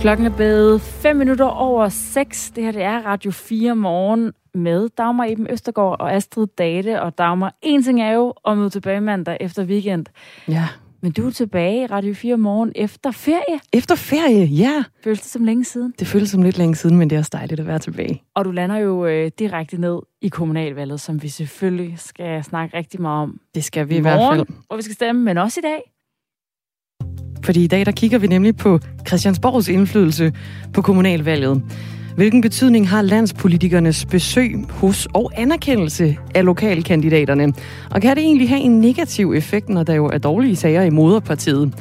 Klokken er blevet 5 minutter over 6. Det her det er Radio 4 morgen med Dagmar Eben Østergaard og Astrid Date. Og Dagmar, en ting er jo at møde tilbage mandag efter weekend. Ja. Men du er tilbage i Radio 4 morgen efter ferie. Efter ferie, ja. Føles det som længe siden? Det føles som lidt længe siden, men det er også dejligt at være tilbage. Og du lander jo øh, direkte ned i kommunalvalget, som vi selvfølgelig skal snakke rigtig meget om. Det skal vi i, i hvert fald. hvor vi skal stemme, men også i dag. Fordi i dag der kigger vi nemlig på Christiansborgs indflydelse på kommunalvalget. Hvilken betydning har landspolitikernes besøg hos og anerkendelse af lokalkandidaterne? Og kan det egentlig have en negativ effekt, når der jo er dårlige sager i moderpartiet?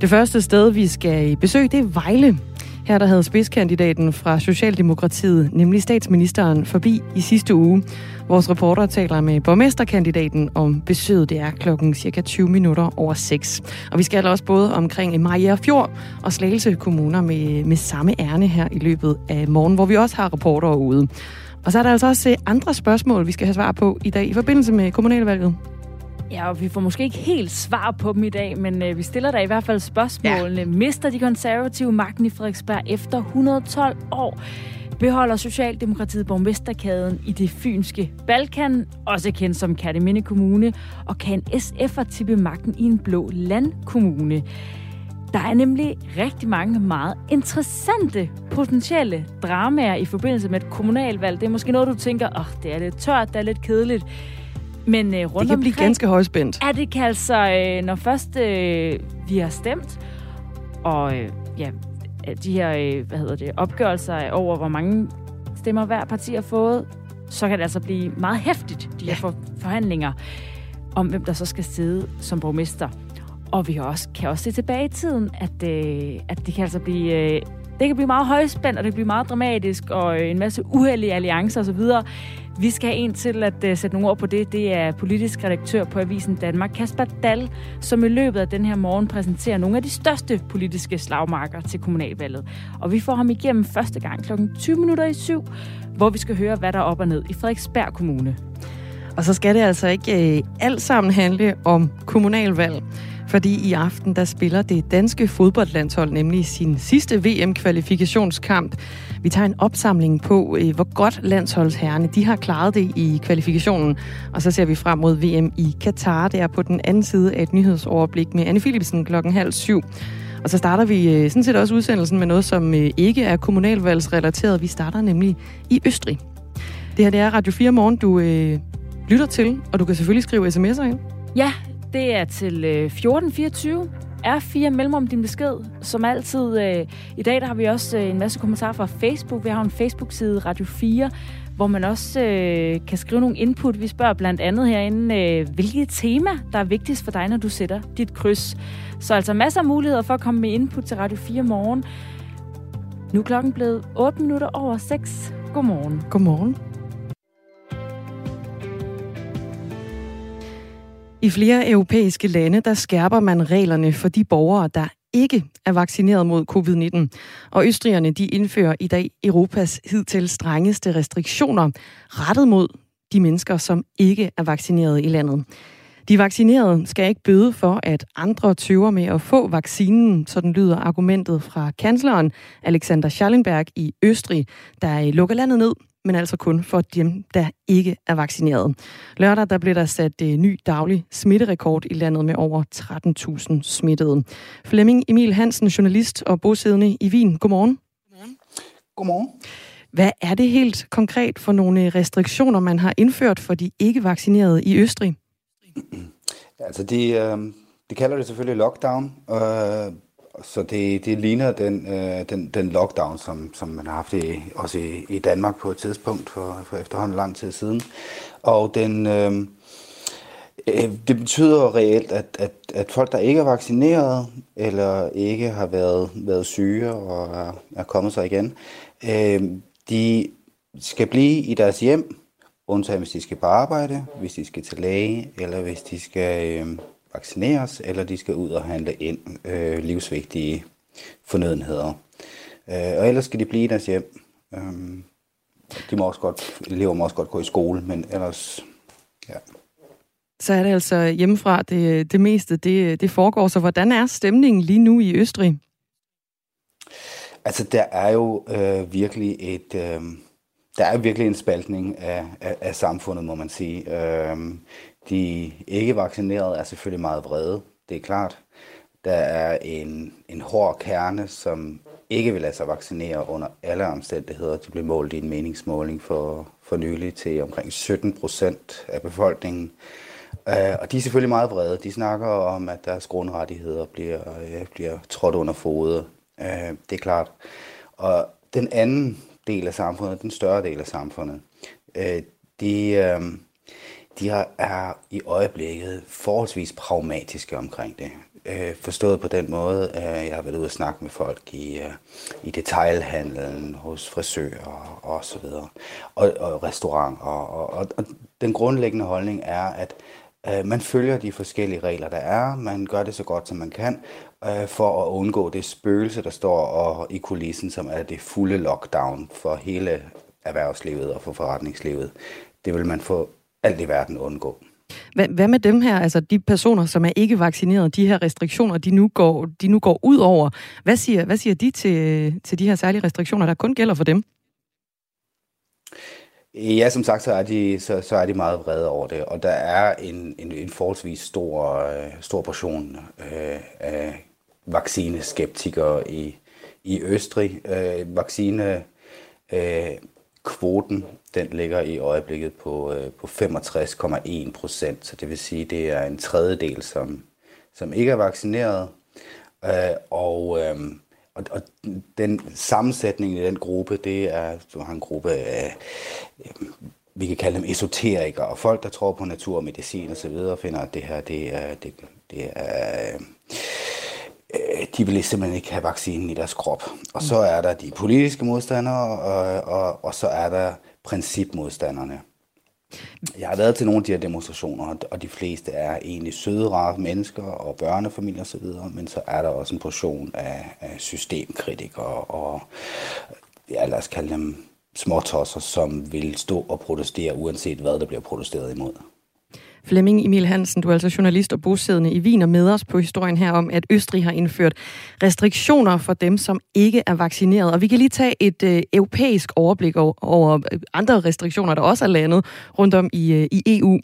Det første sted, vi skal besøge, det er Vejle. Her der havde spidskandidaten fra Socialdemokratiet, nemlig statsministeren, forbi i sidste uge. Vores reporter taler med borgmesterkandidaten om besøget. Det er klokken cirka 20 minutter over 6. Og vi skal også både omkring Maja Fjord og Slagelse kommuner med, med samme ærne her i løbet af morgen, hvor vi også har reportere ude. Og så er der altså også andre spørgsmål, vi skal have svar på i dag i forbindelse med kommunalvalget. Ja, og vi får måske ikke helt svar på dem i dag, men øh, vi stiller der i hvert fald spørgsmålene. Ja. Mister de konservative magten i Frederiksberg efter 112 år? Beholder Socialdemokratiet borgmesterkæden i det fynske Balkan, også kendt som Kærteminde Kommune, og kan SF'er tippe magten i en blå landkommune? Der er nemlig rigtig mange meget interessante potentielle dramaer i forbindelse med et kommunalvalg. Det er måske noget, du tænker, åh, oh, det er lidt tørt, det er lidt kedeligt. Men øh, rundt det kan blive ganske højspændt. Ja, det kan altså, øh, når først øh, vi har stemt, og øh, ja, de her øh, hvad hedder det, opgørelser over, hvor mange stemmer hver parti har fået, så kan det altså blive meget hæftigt, de her for, forhandlinger, om hvem der så skal sidde som borgmester. Og vi også, kan også se tilbage i tiden, at, øh, at det kan altså blive... Øh, det kan blive meget højspændt, og det kan blive meget dramatisk, og øh, en masse uheldige alliancer osv. Vi skal have en til at uh, sætte nogle ord på det. Det er politisk redaktør på Avisen Danmark, Kasper Dal, som i løbet af den her morgen præsenterer nogle af de største politiske slagmarker til kommunalvalget. Og vi får ham igennem første gang kl. 20 minutter i syv, hvor vi skal høre, hvad der er op og ned i Frederiksberg Kommune. Og så skal det altså ikke uh, alt sammen handle om kommunalvalg. Fordi i aften, der spiller det danske fodboldlandshold nemlig sin sidste VM-kvalifikationskamp. Vi tager en opsamling på, øh, hvor godt landsholdsherrene de har klaret det i kvalifikationen. Og så ser vi frem mod VM i Katar. Det er på den anden side af et nyhedsoverblik med Anne Philipsen klokken halv syv. Og så starter vi øh, sådan set også udsendelsen med noget, som øh, ikke er kommunalvalgsrelateret. Vi starter nemlig i Østrig. Det her det er Radio 4 Morgen, du øh, lytter til, og du kan selvfølgelig skrive sms'er ind. Ja, det er til 1424. R4 mellemrum din besked. Som altid, øh, i dag der har vi også øh, en masse kommentarer fra Facebook. Vi har en Facebook-side, Radio 4, hvor man også øh, kan skrive nogle input. Vi spørger blandt andet herinde, øh, hvilket tema, der er vigtigst for dig, når du sætter dit kryds. Så altså masser af muligheder for at komme med input til Radio 4 morgen. Nu er klokken blevet 8 minutter over 6. Godmorgen. Godmorgen. I flere europæiske lande, der skærper man reglerne for de borgere, der ikke er vaccineret mod covid-19. Og østrigerne, de indfører i dag Europas hidtil strengeste restriktioner rettet mod de mennesker, som ikke er vaccineret i landet. De vaccinerede skal ikke bøde for, at andre tøver med at få vaccinen, sådan lyder argumentet fra kansleren Alexander Schallenberg i Østrig, der lukker landet ned men altså kun for dem, der ikke er vaccineret. Lørdag der blev der sat en ny daglig smitterekord i landet med over 13.000 smittede. Flemming Emil Hansen, journalist og bosiddende i Wien. Godmorgen. Godmorgen. Godmorgen. Hvad er det helt konkret for nogle restriktioner, man har indført for de ikke-vaccinerede i Østrig? Altså, de, øh, de kalder det selvfølgelig lockdown, øh, så det, det ligner den, øh, den, den lockdown, som, som man har haft i, også i, i Danmark på et tidspunkt for, for efterhånden lang tid siden. Og den, øh, øh, det betyder reelt, at, at, at folk, der ikke er vaccineret eller ikke har været, været syge og er, er kommet sig igen, øh, de skal blive i deres hjem, undtagen hvis de skal på arbejde, hvis de skal til læge, eller hvis de skal øh, vaccineres, eller de skal ud og handle ind øh, livsvigtige fornødenheder. Øh, og ellers skal de blive i deres hjem. Øh, de må også godt, elever må også godt gå i skole, men ellers, ja. Så er det altså hjemmefra, det, det meste det, det foregår. Så hvordan er stemningen lige nu i Østrig? Altså, der er jo øh, virkelig et... Øh, der er virkelig en spaltning af, af, af samfundet, må man sige. Øh, de ikke vaccinerede er selvfølgelig meget vrede, det er klart. Der er en, en hård kerne, som ikke vil lade sig vaccinere under alle omstændigheder. De blev målt i en meningsmåling for, for nylig til omkring 17 procent af befolkningen. Uh, og de er selvfølgelig meget vrede. De snakker om, at deres grundrettigheder bliver, uh, bliver trådt under fodet. Uh, øh, det er klart. Og den anden del af samfundet, den større del af samfundet, uh, de, uh, de er i øjeblikket forholdsvis pragmatiske omkring det. Øh, forstået på den måde, at jeg har været ude og snakke med folk i, øh, i detailhandlen, hos frisører og så videre, og, og restaurant. Og, og, og, og den grundlæggende holdning er, at øh, man følger de forskellige regler, der er. Man gør det så godt, som man kan, øh, for at undgå det spøgelse, der står og, i kulissen, som er det fulde lockdown for hele erhvervslivet og for forretningslivet. Det vil man få alt i verden undgå. Hvad, med dem her, altså de personer, som er ikke vaccineret, de her restriktioner, de nu går, de nu går ud over? Hvad siger, hvad siger de til, til de her særlige restriktioner, der kun gælder for dem? Ja, som sagt, så er de, så, så er de meget vrede over det, og der er en, en, en forholdsvis stor, øh, stor portion øh, af vaccineskeptikere i, i Østrig. Øh, vaccine øh, kvoten den ligger i øjeblikket på, øh, på 65,1 procent, så det vil sige, det er en tredjedel, som, som ikke er vaccineret. Øh, og, øh, og, og den sammensætning i den gruppe, det er du har en gruppe af, øh, vi kan kalde dem esoterikere, og folk, der tror på natur og medicin og så videre, finder, at det her, det er, det, det er øh, Øh, de ville simpelthen ikke have vaccinen i deres krop. Og så er der de politiske modstandere, og, og, og så er der principmodstanderne. Jeg har været til nogle af de her demonstrationer, og de fleste er egentlig søde, rare mennesker og børnefamilier osv., men så er der også en portion af, af systemkritikere og, ja, lad os kalde dem småtosser, som vil stå og protestere, uanset hvad der bliver protesteret imod. Flemming Emil Hansen, du er altså journalist og bosiddende i Wien og med os på historien her om, at Østrig har indført restriktioner for dem, som ikke er vaccineret. Og vi kan lige tage et øh, europæisk overblik over, over andre restriktioner, der også er landet rundt om i, øh, i EU.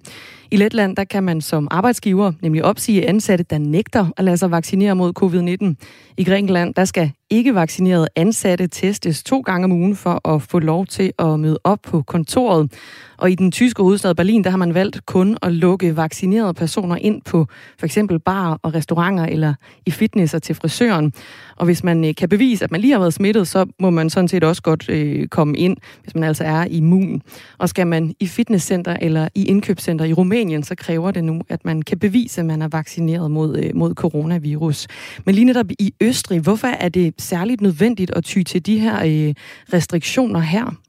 I Letland der kan man som arbejdsgiver nemlig opsige ansatte, der nægter at lade sig vaccinere mod covid-19. I Grækenland der skal ikke vaccinerede ansatte testes to gange om ugen for at få lov til at møde op på kontoret. Og i den tyske hovedstad Berlin, der har man valgt kun at lukke vaccinerede personer ind på for eksempel bar og restauranter eller i fitness og til frisøren. Og hvis man øh, kan bevise, at man lige har været smittet, så må man sådan set også godt øh, komme ind, hvis man altså er immun. Og skal man i fitnesscenter eller i indkøbscenter i Rumænien, så kræver det nu, at man kan bevise, at man er vaccineret mod, øh, mod coronavirus. Men lige netop i Østrig, hvorfor er det særligt nødvendigt at ty til de her øh, restriktioner her?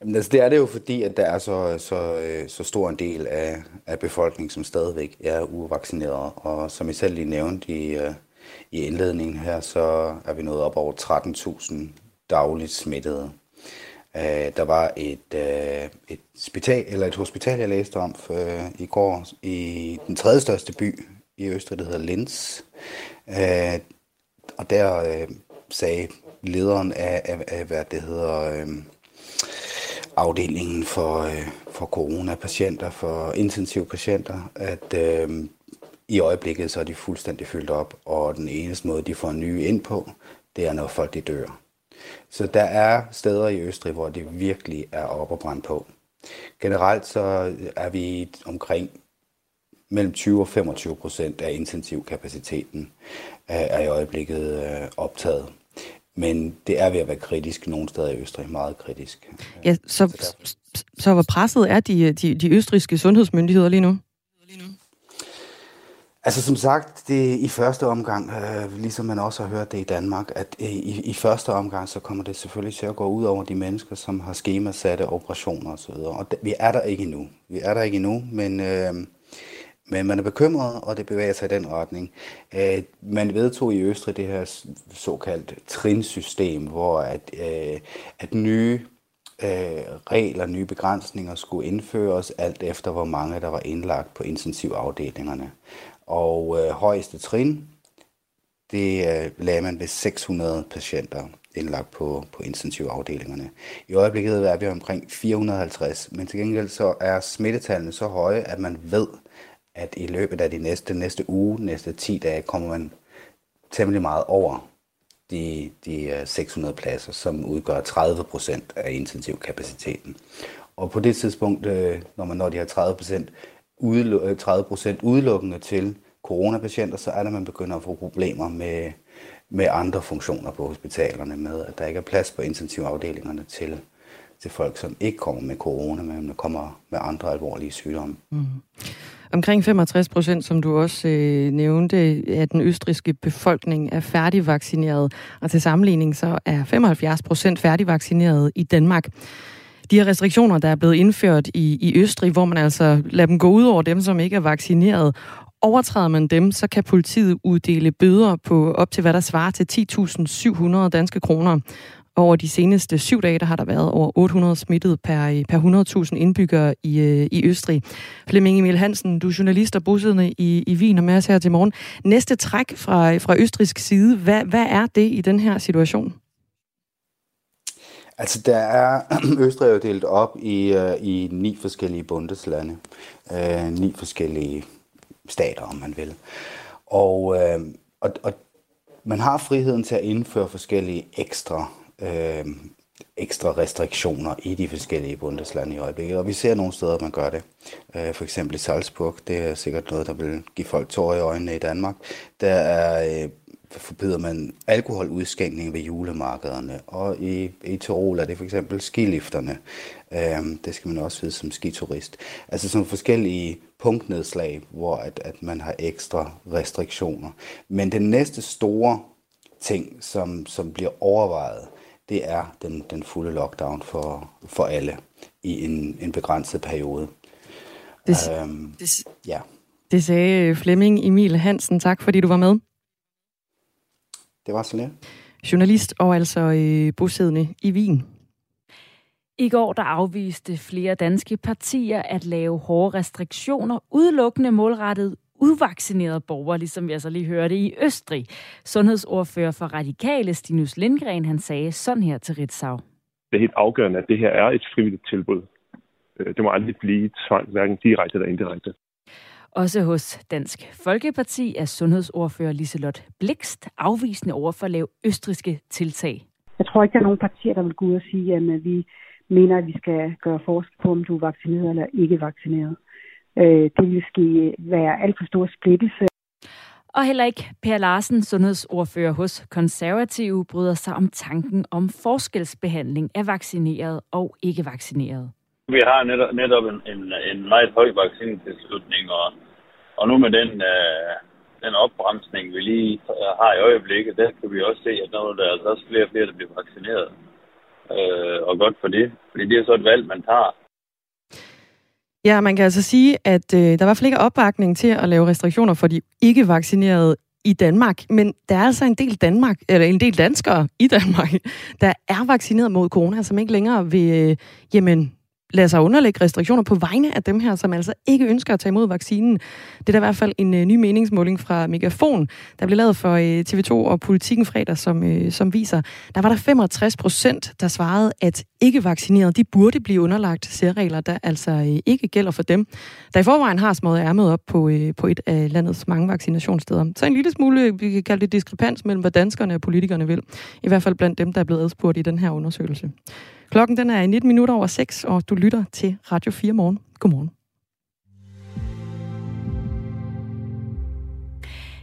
Jamen, altså, det er det jo fordi, at der er så, så, øh, så stor en del af, af befolkningen, som stadigvæk er uvaccineret. Og som I selv lige nævnte i, i indledningen her, så er vi nået op over 13.000 dagligt smittede. Uh, der var et, uh, et, spital, eller et hospital, jeg læste om for, uh, i går, i den tredje største by i Østrig, der hedder Linz. Uh, og der uh, sagde lederen af, af, af hvad det hedder, uh, afdelingen for, uh, for coronapatienter, for intensivpatienter, at uh, i øjeblikket så er de fuldstændig fyldt op, og den eneste måde, de får nye ind på, det er, når folk de dør. Så der er steder i Østrig, hvor det virkelig er op og brændt på. Generelt så er vi omkring mellem 20 og 25 procent af intensivkapaciteten øh, er i øjeblikket øh, optaget. Men det er ved at være kritisk nogle steder i Østrig, meget kritisk. Ja, så, så hvor presset er de, de, de østriske sundhedsmyndigheder lige nu? Altså som sagt, det i første omgang, øh, ligesom man også har hørt det i Danmark, at øh, i, i første omgang, så kommer det selvfølgelig til at gå ud over de mennesker, som har skemasatte operationer osv. Og det, vi er der ikke endnu. Vi er der ikke endnu, men, øh, men man er bekymret, og det bevæger sig i den retning. Øh, man vedtog i Østrig det her såkaldt trinsystem, hvor at, øh, at nye øh, regler, nye begrænsninger skulle indføres, alt efter hvor mange der var indlagt på intensivafdelingerne. Og øh, højeste trin, det øh, lagde man ved 600 patienter indlagt på, på intensivafdelingerne. I øjeblikket er vi omkring 450, men til gengæld så er smittetallene så høje, at man ved, at i løbet af de næste, næste uge, næste 10 dage, kommer man temmelig meget over de, de øh, 600 pladser, som udgør 30 procent af intensivkapaciteten. Og på det tidspunkt, øh, når man når de her 30 procent, 30 øh, procent udelukkende til coronapatienter, så er det, at man begynder at få problemer med, med andre funktioner på hospitalerne, med at der ikke er plads på intensivafdelingerne til, til folk, som ikke kommer med corona, men kommer med andre alvorlige sygdomme. Mm. Omkring 65 procent, som du også øh, nævnte, af den østriske befolkning er færdigvaccineret, og til sammenligning så er 75 procent færdigvaccineret i Danmark. De her restriktioner, der er blevet indført i, i Østrig, hvor man altså lader dem gå ud over dem, som ikke er vaccineret, Overtræder man dem, så kan politiet uddele bøder på op til, hvad der svarer til 10.700 danske kroner. Over de seneste syv dage, der har der været over 800 smittet per, øh, per 100.000 indbyggere i, øh, i Østrig. Flemming Emil Hansen, du er journalist og bosiddende i, i Wien og med os her til morgen. Næste træk fra, øh, fra østrisk side, hvad, hvad er det i den her situation? Altså, der er Østrig er delt op i, uh, i ni forskellige bundeslande. Uh, ni forskellige stater, om man vil. Og, uh, og, og man har friheden til at indføre forskellige ekstra, uh, ekstra restriktioner i de forskellige bundeslande i øjeblikket. Og vi ser nogle steder, at man gør det. Uh, for eksempel i Salzburg. Det er sikkert noget, der vil give folk tårer i øjnene i Danmark. Der er uh, forbyder man alkoholudskænkning ved julemarkederne, og i, i Tirol er det for eksempel skilifterne. Øhm, det skal man også vide som skiturist. Altså sådan forskellige punktnedslag, hvor at, at man har ekstra restriktioner. Men den næste store ting, som, som bliver overvejet, det er den, den fulde lockdown for, for alle i en, en begrænset periode. Det, øhm, det, ja. det sagde Flemming Emil Hansen. Tak fordi du var med. Det var så lidt. Journalist og altså øh, bosiddende i Wien. I går der afviste flere danske partier at lave hårde restriktioner, udelukkende målrettet udvaccinerede borgere, ligesom vi altså lige hørte i Østrig. Sundhedsordfører for Radikale, Stinus Lindgren, han sagde sådan her til Ritzau. Det er helt afgørende, at det her er et frivilligt tilbud. Øh, det må aldrig blive tvang, hverken direkte eller indirekte. Også hos Dansk Folkeparti er sundhedsordfører Liselot Blikst afvisende over for at lave østriske tiltag. Jeg tror ikke, der er nogen partier, der vil gå ud og sige, at vi mener, at vi skal gøre forskel på, om du er vaccineret eller ikke vaccineret. Øh, det vil ske være alt for stor splittelse. Og heller ikke Per Larsen, sundhedsordfører hos Konservative, bryder sig om tanken om forskelsbehandling af vaccineret og ikke vaccineret. Vi har netop, netop en, en, en meget høj vaccinetilslutning, og, og nu med den, øh, den opbremsning, vi lige øh, har i øjeblikket, der kan vi også se, at nu er der altså også flere og flere, der bliver vaccineret. Øh, og godt for det, fordi det er så et valg, man tager. Ja, man kan altså sige, at øh, der var flere opbakning til at lave restriktioner for de ikke-vaccinerede i Danmark, men der er altså en del Danmark, eller en del danskere i Danmark, der er vaccineret mod corona, som ikke længere vil, øh, jamen, lade sig underlægge restriktioner på vegne af dem her, som altså ikke ønsker at tage imod vaccinen. Det er da i hvert fald en øh, ny meningsmåling fra Megafon, der blev lavet for øh, TV2 og Politiken fredag, som, øh, som viser, der var der 65 procent, der svarede, at ikke-vaccinerede, de burde blive underlagt særregler, der altså ikke gælder for dem, der i forvejen har smået ærmet op på, på et af landets mange vaccinationssteder. Så en lille smule, vi kan kalde det diskrepans mellem, hvad danskerne og politikerne vil. I hvert fald blandt dem, der er blevet adspurgt i den her undersøgelse. Klokken den er 19 minutter over 6, og du lytter til Radio 4 morgen. Godmorgen.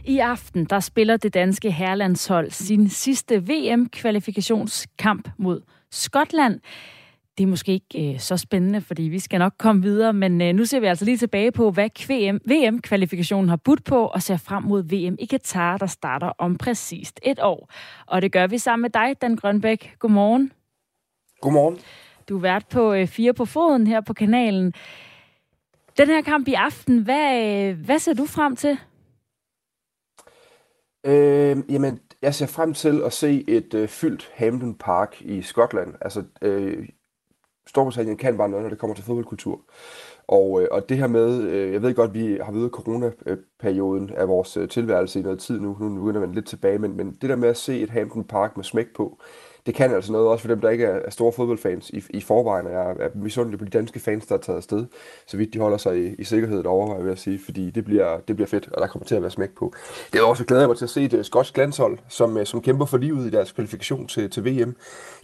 I aften der spiller det danske herrelandshold sin sidste VM-kvalifikationskamp mod Skotland. Det er måske ikke øh, så spændende, fordi vi skal nok komme videre, men øh, nu ser vi altså lige tilbage på, hvad VM-kvalifikationen har budt på, og ser frem mod VM i Katar, der starter om præcist et år. Og det gør vi sammen med dig, Dan Grønbæk. Godmorgen. Godmorgen. Du er vært på øh, Fire på Foden her på kanalen. Den her kamp i aften, hvad, øh, hvad ser du frem til? Øh, jamen, jeg ser frem til at se et øh, fyldt Hampden Park i Skotland. Altså, øh, Storbritannien kan bare noget, når det kommer til fodboldkultur. Og, øh, og det her med, øh, jeg ved godt, vi har været i coronaperioden af vores øh, tilværelse i noget tid nu, nu begynder man lidt tilbage, men, men det der med at se et Hampton Park med smæk på, det kan altså noget, også for dem, der ikke er, store fodboldfans i, i forvejen, og jeg er misundelig på de danske fans, der er taget afsted, så vidt de holder sig i, i sikkerhed derovre, vil jeg sige, fordi det bliver, det bliver fedt, og der kommer til at være smæk på. Det er også glæder jeg mig til at se et skotske skotsk landshold, som, øh, som kæmper for livet i deres kvalifikation til, til VM.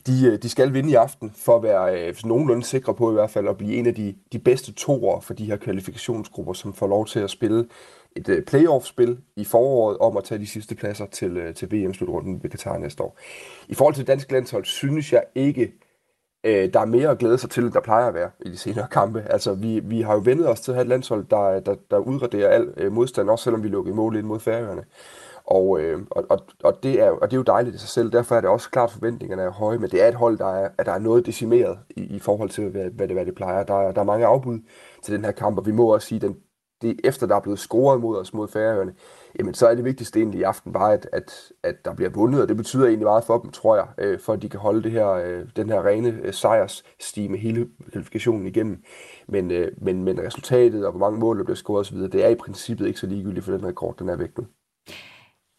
De, øh, de skal vinde i aften, for at være øh, nogenlunde sikre på i hvert fald at blive en af de, de bedste toer for de her kvalifikationsgrupper, som får lov til at spille et øh, playoff-spil i foråret om at tage de sidste pladser til, øh, til VM-slutrunden ved Katar næste år. I forhold til dansk landshold, synes jeg ikke, øh, der er mere at glæde sig til, end der plejer at være i de senere kampe. Altså, vi, vi har jo vendet os til at have et landshold, der, der, der udraderer al øh, modstand, også selvom vi lukker mål ind mod Færøerne. Og, øh, og, og, og, det er, og det er jo dejligt i sig selv, derfor er det også klart, at forventningerne er høje, men det er et hold, der er, at der er noget decimeret i, i forhold til, hvad, hvad, det, hvad det plejer. Der, der er mange afbud til den her kamp, og vi må også sige, at den, det, efter der er blevet scoret mod os mod Færøerne, jamen så er det vigtigste egentlig i aften bare, at, at, at der bliver vundet, og det betyder egentlig meget for dem, tror jeg, øh, for at de kan holde det her, øh, den her rene øh, sejrsstime hele kvalifikationen igennem. Men, øh, men, men resultatet og hvor mange mål der bliver scoret osv., det er i princippet ikke så ligegyldigt, for den rekord, den er væk nu.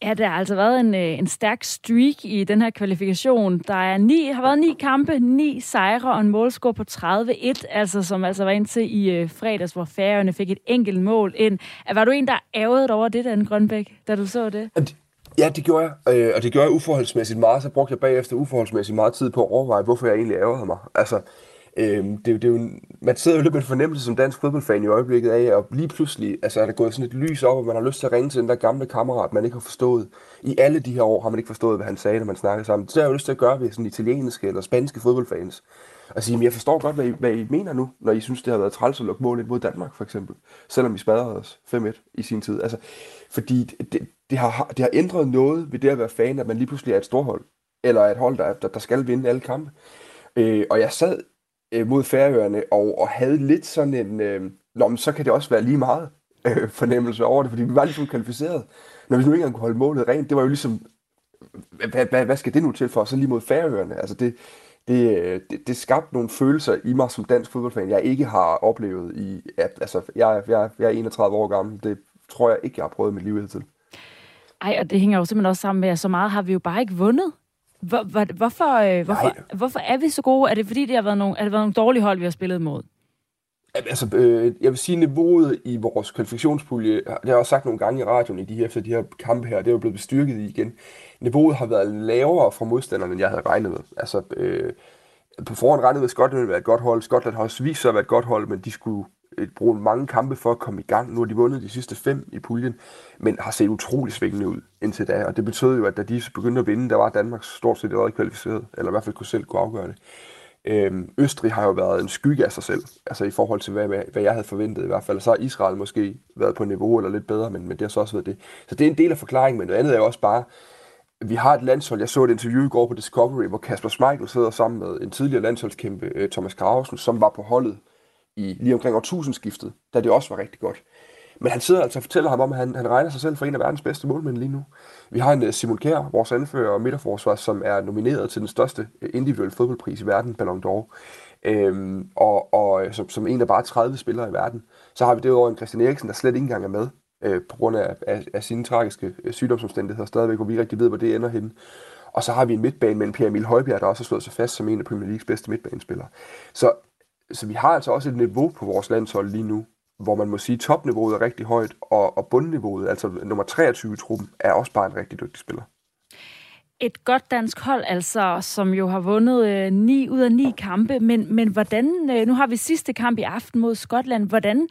Ja, der har altså været en, øh, en stærk streak i den her kvalifikation. Der er ni, har været ni kampe, ni sejre og en målscore på 30-1, altså, som altså var indtil i øh, fredags, hvor Færøerne fik et enkelt mål ind. Var du en, der ærgede over det, Dan Grønbæk, da du så det? Ja, det gjorde jeg, øh, og det gjorde jeg uforholdsmæssigt meget. Så brugte jeg bagefter uforholdsmæssigt meget tid på at overveje, hvorfor jeg egentlig ærgede mig. Altså, Øh, det, det er jo, man sidder jo lidt med en fornemmelse som dansk fodboldfan i øjeblikket af, og lige pludselig altså, er der gået sådan et lys op, og man har lyst til at ringe til den der gamle kammerat, man ikke har forstået. I alle de her år har man ikke forstået, hvad han sagde, når man snakkede sammen. Det har jeg jo lyst til at gøre ved sådan italienske eller spanske fodboldfans. Og sige, jeg forstår godt, hvad I, hvad I mener nu, når I synes, det har været træls at lukke mål ind mod Danmark, for eksempel. Selvom I smadrede os 5-1 i sin tid. Altså, fordi det, det, har, det har ændret noget ved det at være fan, at man lige pludselig er et storhold. Eller et hold, der, der, der skal vinde alle kampe. Øh, og jeg sad øh, mod Færøerne, og, og havde lidt sådan en, øh, Nå, men så kan det også være lige meget øh, fornemmelse over det, fordi vi var ligesom kvalificeret. Når vi nu ikke engang kunne holde målet rent, det var jo ligesom, hvad, hvad, hvad skal det nu til for, så lige mod Færøerne? Altså det, det, øh, det, det skabte nogle følelser i mig som dansk fodboldfan, jeg ikke har oplevet i, at, altså jeg, jeg, jeg er 31 år gammel, det tror jeg ikke, jeg har prøvet i mit liv til. Ej, og det hænger jo simpelthen også sammen med, at så meget har vi jo bare ikke vundet. Hvor, hvor, hvorfor, øh, hvorfor, hvorfor er vi så gode? Er det fordi, det har været nogle, er det været nogle dårlige hold, vi har spillet mod? Altså, øh, jeg vil sige, niveauet i vores kvalifikationspulje, det har jeg også sagt nogle gange i radioen i de her, efter de her kampe her, det er jo blevet bestyrket igen. Niveauet har været lavere fra modstanderne, end jeg havde regnet med. Altså, øh, på forhånd regnede med, at Skotland ville være et godt hold. Skotland har også vist sig at være et godt hold, men de skulle Øh, brugt mange kampe for at komme i gang. Nu har de vundet de sidste fem i puljen, men har set utrolig svingende ud indtil da. Og det betød jo, at da de begyndte at vinde, der var Danmark stort set allerede kvalificeret, eller i hvert fald kunne selv kunne afgøre det. Øhm, Østrig har jo været en skygge af sig selv, altså i forhold til, hvad, hvad jeg havde forventet i hvert fald. Så har Israel måske været på niveau eller lidt bedre, men, men det har så også været det. Så det er en del af forklaringen, men noget andet er jo også bare, vi har et landshold, jeg så et interview i går på Discovery, hvor Kasper Schmeichel sidder sammen med en tidligere landsholdskæmpe, øh, Thomas Grausen, som var på holdet i lige omkring årtusindskiftet, da det også var rigtig godt. Men han sidder altså og fortæller ham om, at han, han regner sig selv for en af verdens bedste målmænd lige nu. Vi har en øh, Simon Kjær, vores anfører og midterforsvar, som er nomineret til den største øh, individuelle fodboldpris i verden, Ballon d'Or. Øhm, og, og øh, som, som en af bare 30 spillere i verden. Så har vi derudover en Christian Eriksen, der slet ikke engang er med, øh, på grund af, af, af sine tragiske sygdomsomstændigheder stadigvæk, hvor vi rigtig ved, hvor det ender henne. Og så har vi en midtbane med en Pierre Emil Højbjerg, der også har slået sig fast som en af Premier Leagues bedste midtbanespillere. Så så vi har altså også et niveau på vores landshold lige nu, hvor man må sige, at topniveauet er rigtig højt, og, og bundniveauet, altså nummer 23 i truppen, er også bare en rigtig dygtig spiller. Et godt dansk hold, altså, som jo har vundet øh, 9 ud af 9 kampe, men, men hvordan, øh, nu har vi sidste kamp i aften mod Skotland, hvordan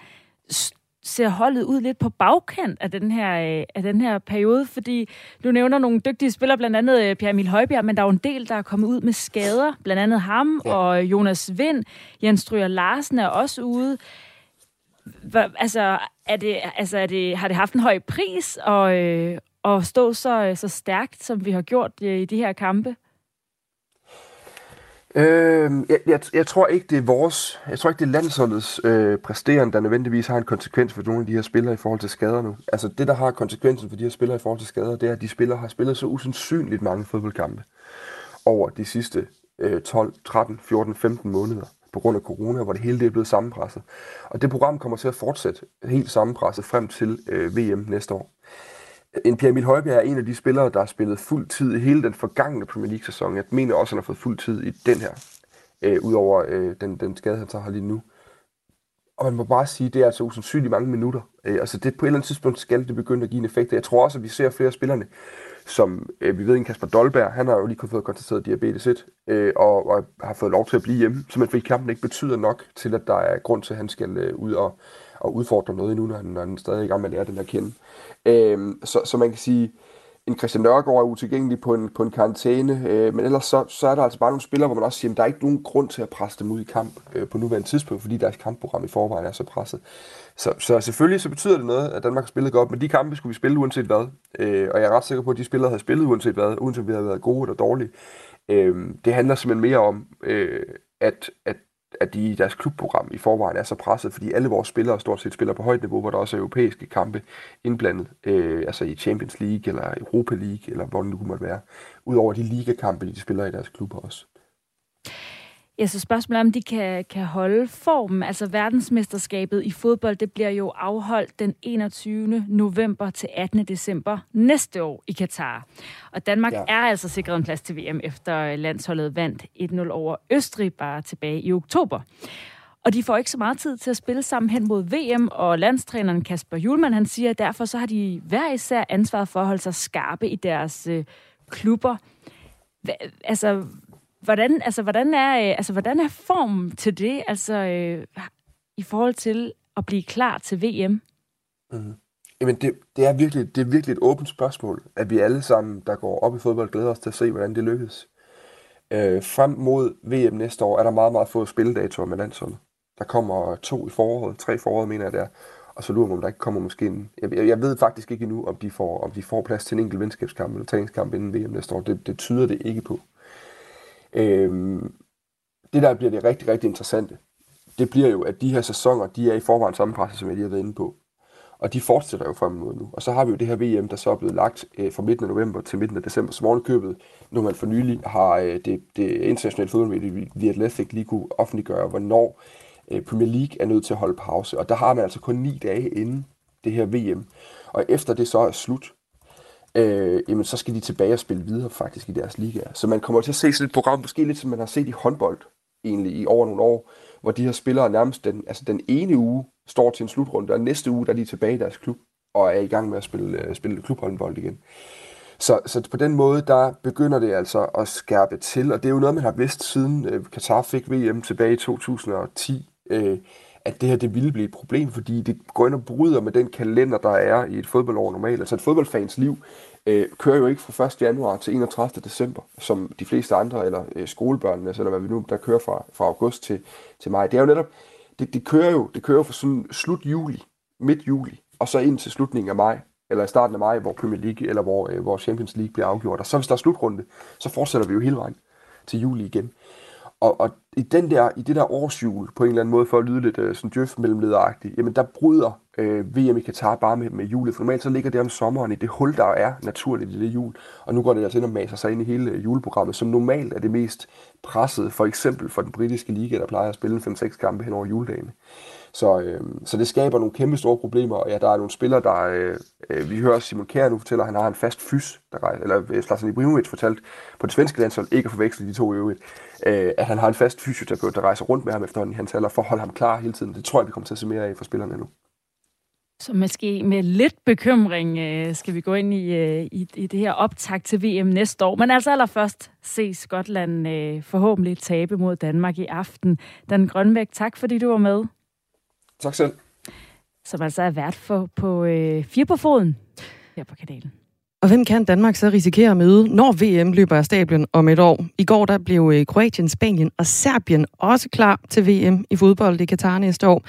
ser holdet ud lidt på bagkant af den her, øh, af den her periode, fordi du nævner nogle dygtige spillere, blandt andet øh, Pierre Emil Højbjerg, men der er jo en del, der er kommet ud med skader, blandt andet ham ja. og Jonas Vind. Jens Stryger Larsen er også ude. Hva, altså, er det, altså er det, har det haft en høj pris at, øh, at stå så, så stærkt, som vi har gjort i de her kampe? Øh, jeg, jeg, jeg tror ikke, det er vores, jeg tror ikke, det er landsholdets øh, præsterende, der nødvendigvis har en konsekvens for nogle af de her spillere i forhold til skader nu. Altså det, der har konsekvensen for de her spillere i forhold til skader, det er, at de spillere har spillet så usandsynligt mange fodboldkampe over de sidste øh, 12, 13, 14, 15 måneder. på grund af corona, hvor det hele det er blevet sammenpresset. Og det program kommer til at fortsætte helt sammenpresset frem til øh, VM næste år. En Pierre Emil Højbjerg er en af de spillere, der har spillet fuld tid i hele den forgangne Premier League-sæson. Jeg mener også, at han har fået fuld tid i den her, øh, udover øh, den, den skade, han så har lige nu. Og man må bare sige, at det er altså usandsynligt mange minutter. Øh, altså det, på et eller andet tidspunkt skal det begynde at give en effekt. Jeg tror også, at vi ser flere spillerne, som øh, vi ved, en Kasper Dolberg, han har jo lige fået konstateret diabetes 1, øh, og, og har fået lov til at blive hjemme, så man fordi kampen ikke betyder nok til, at der er grund til, at han skal øh, ud og, og udfordre noget endnu, når han, når han stadig er i gang med at lære den at kende. Øh, så, så man kan sige, en Christian Nørgaard er utilgængelig på en, på en karantæne, øh, men ellers så, så er der altså bare nogle spillere, hvor man også siger, at der er ikke nogen grund til at presse dem ud i kamp øh, på nuværende tidspunkt, fordi deres kampprogram i forvejen er så presset. Så, så selvfølgelig så betyder det noget, at Danmark har spillet godt, men de kampe skulle vi spille uanset hvad. Øh, og jeg er ret sikker på, at de spillere havde spillet uanset hvad, uanset om vi havde været gode eller dårlige. Øh, det handler simpelthen mere om, øh, at, at at de i deres klubprogram i forvejen er så presset, fordi alle vores spillere stort set spiller på højt niveau, hvor der også er europæiske kampe indblandet, øh, altså i Champions League eller Europa League, eller hvor det nu måtte være, udover de ligakampe, de spiller i deres klubber også. Ja, så spørgsmålet er, om de kan, kan holde formen. Altså verdensmesterskabet i fodbold, det bliver jo afholdt den 21. november til 18. december næste år i Katar. Og Danmark ja. er altså sikret en plads til VM, efter landsholdet vandt 1-0 over Østrig bare tilbage i oktober. Og de får ikke så meget tid til at spille sammen hen mod VM, og landstræneren Kasper Julemand, han siger, at derfor så har de hver især ansvaret for at holde sig skarpe i deres øh, klubber. Hva, altså, Hvordan, altså, hvordan, er, øh, altså, hvordan er formen til det, altså, øh, i forhold til at blive klar til VM? Mm. Jamen, det, det, er virkelig, det er virkelig et åbent spørgsmål, at vi alle sammen, der går op i fodbold, glæder os til at se, hvordan det lykkes. Øh, frem mod VM næste år er der meget, meget få spilledatoer med landsholdet. Der kommer to i foråret, tre i foråret, mener jeg der. Og så lurer man, om der ikke kommer måske en... Jeg, jeg ved faktisk ikke endnu, om de, får, om de får plads til en enkelt venskabskamp eller træningskamp inden VM næste år. Det, det tyder det ikke på. Øhm, det der bliver det rigtig, rigtig interessante, det bliver jo, at de her sæsoner, de er i forvejen sammenpresset, som jeg lige har været inde på. Og de fortsætter jo frem mod nu. Og så har vi jo det her VM, der så er blevet lagt øh, fra midten af november til midten af december, som ovenkøbet, når man for nylig har øh, det, det internationale fodboldmedie, The Athletic, lige kunne offentliggøre, hvornår øh, Premier League er nødt til at holde pause. Og der har man altså kun ni dage inden det her VM. Og efter det så er slut, øh, jamen så skal de tilbage og spille videre faktisk i deres ligaer. Så man kommer til at se sådan et program, måske lidt som man har set i håndbold egentlig i over nogle år, hvor de her spillere nærmest den, altså den ene uge står til en slutrunde, og næste uge der er de tilbage i deres klub og er i gang med at spille, øh, spille klubhåndbold igen. Så, så på den måde, der begynder det altså at skærpe til, og det er jo noget, man har vidst siden øh, Katar fik VM tilbage i 2010, Øh, at det her det ville blive et problem, fordi det går ind og bryder med den kalender, der er i et fodboldår normalt. Altså et fodboldfans liv øh, kører jo ikke fra 1. januar til 31. december, som de fleste andre, eller øh, skolebørnene, altså, eller hvad vi nu, der kører fra, fra august til, til maj. Det er jo netop, det, det kører jo det kører fra sådan slut juli, midt juli, og så ind til slutningen af maj, eller i starten af maj, hvor Premier League, eller hvor, øh, hvor Champions League bliver afgjort. Og så hvis der er slutrunde, så fortsætter vi jo hele vejen til juli igen. Og, og i, den der, i det der årsjul, på en eller anden måde, for at lyde lidt øh, sådan djøf mellemlederagtigt, jamen der bryder øh, VM i Katar bare med, med julet. For normalt så ligger det om sommeren i det hul, der er naturligt i det jul. Og nu går det altså ind og maser sig ind i hele øh, juleprogrammet, som normalt er det mest pressede, for eksempel for den britiske liga, der plejer at spille 5-6 kampe hen over juledagene. Så, øh, så det skaber nogle kæmpe store problemer, og ja, der er nogle spillere, der... Øh, øh vi hører Simon Kjær nu fortæller, at han har en fast fys, der rejser, eller øh, Slatsen Ibrimovic fortalt på det svenske landshold, ikke at forveksle de to i øvrigt, øh, at han har en fast fysioterapeut, der rejser rundt med ham efterhånden i hans alder, for at holde ham klar hele tiden. Det tror jeg, vi kommer til at se mere af for spillerne nu. Så måske med lidt bekymring øh, skal vi gå ind i, øh, i, i det her optag til VM næste år. Men altså allerførst se Skotland øh, forhåbentlig tabe mod Danmark i aften. Dan Grønvæk, tak fordi du var med. Tak selv. Som altså er vært for, på øh, Fire på Foden her på kanalen. Og hvem kan Danmark så risikere at møde, når VM løber af stablen om et år? I går der blev øh, Kroatien, Spanien og Serbien også klar til VM i fodbold i Katar næste år.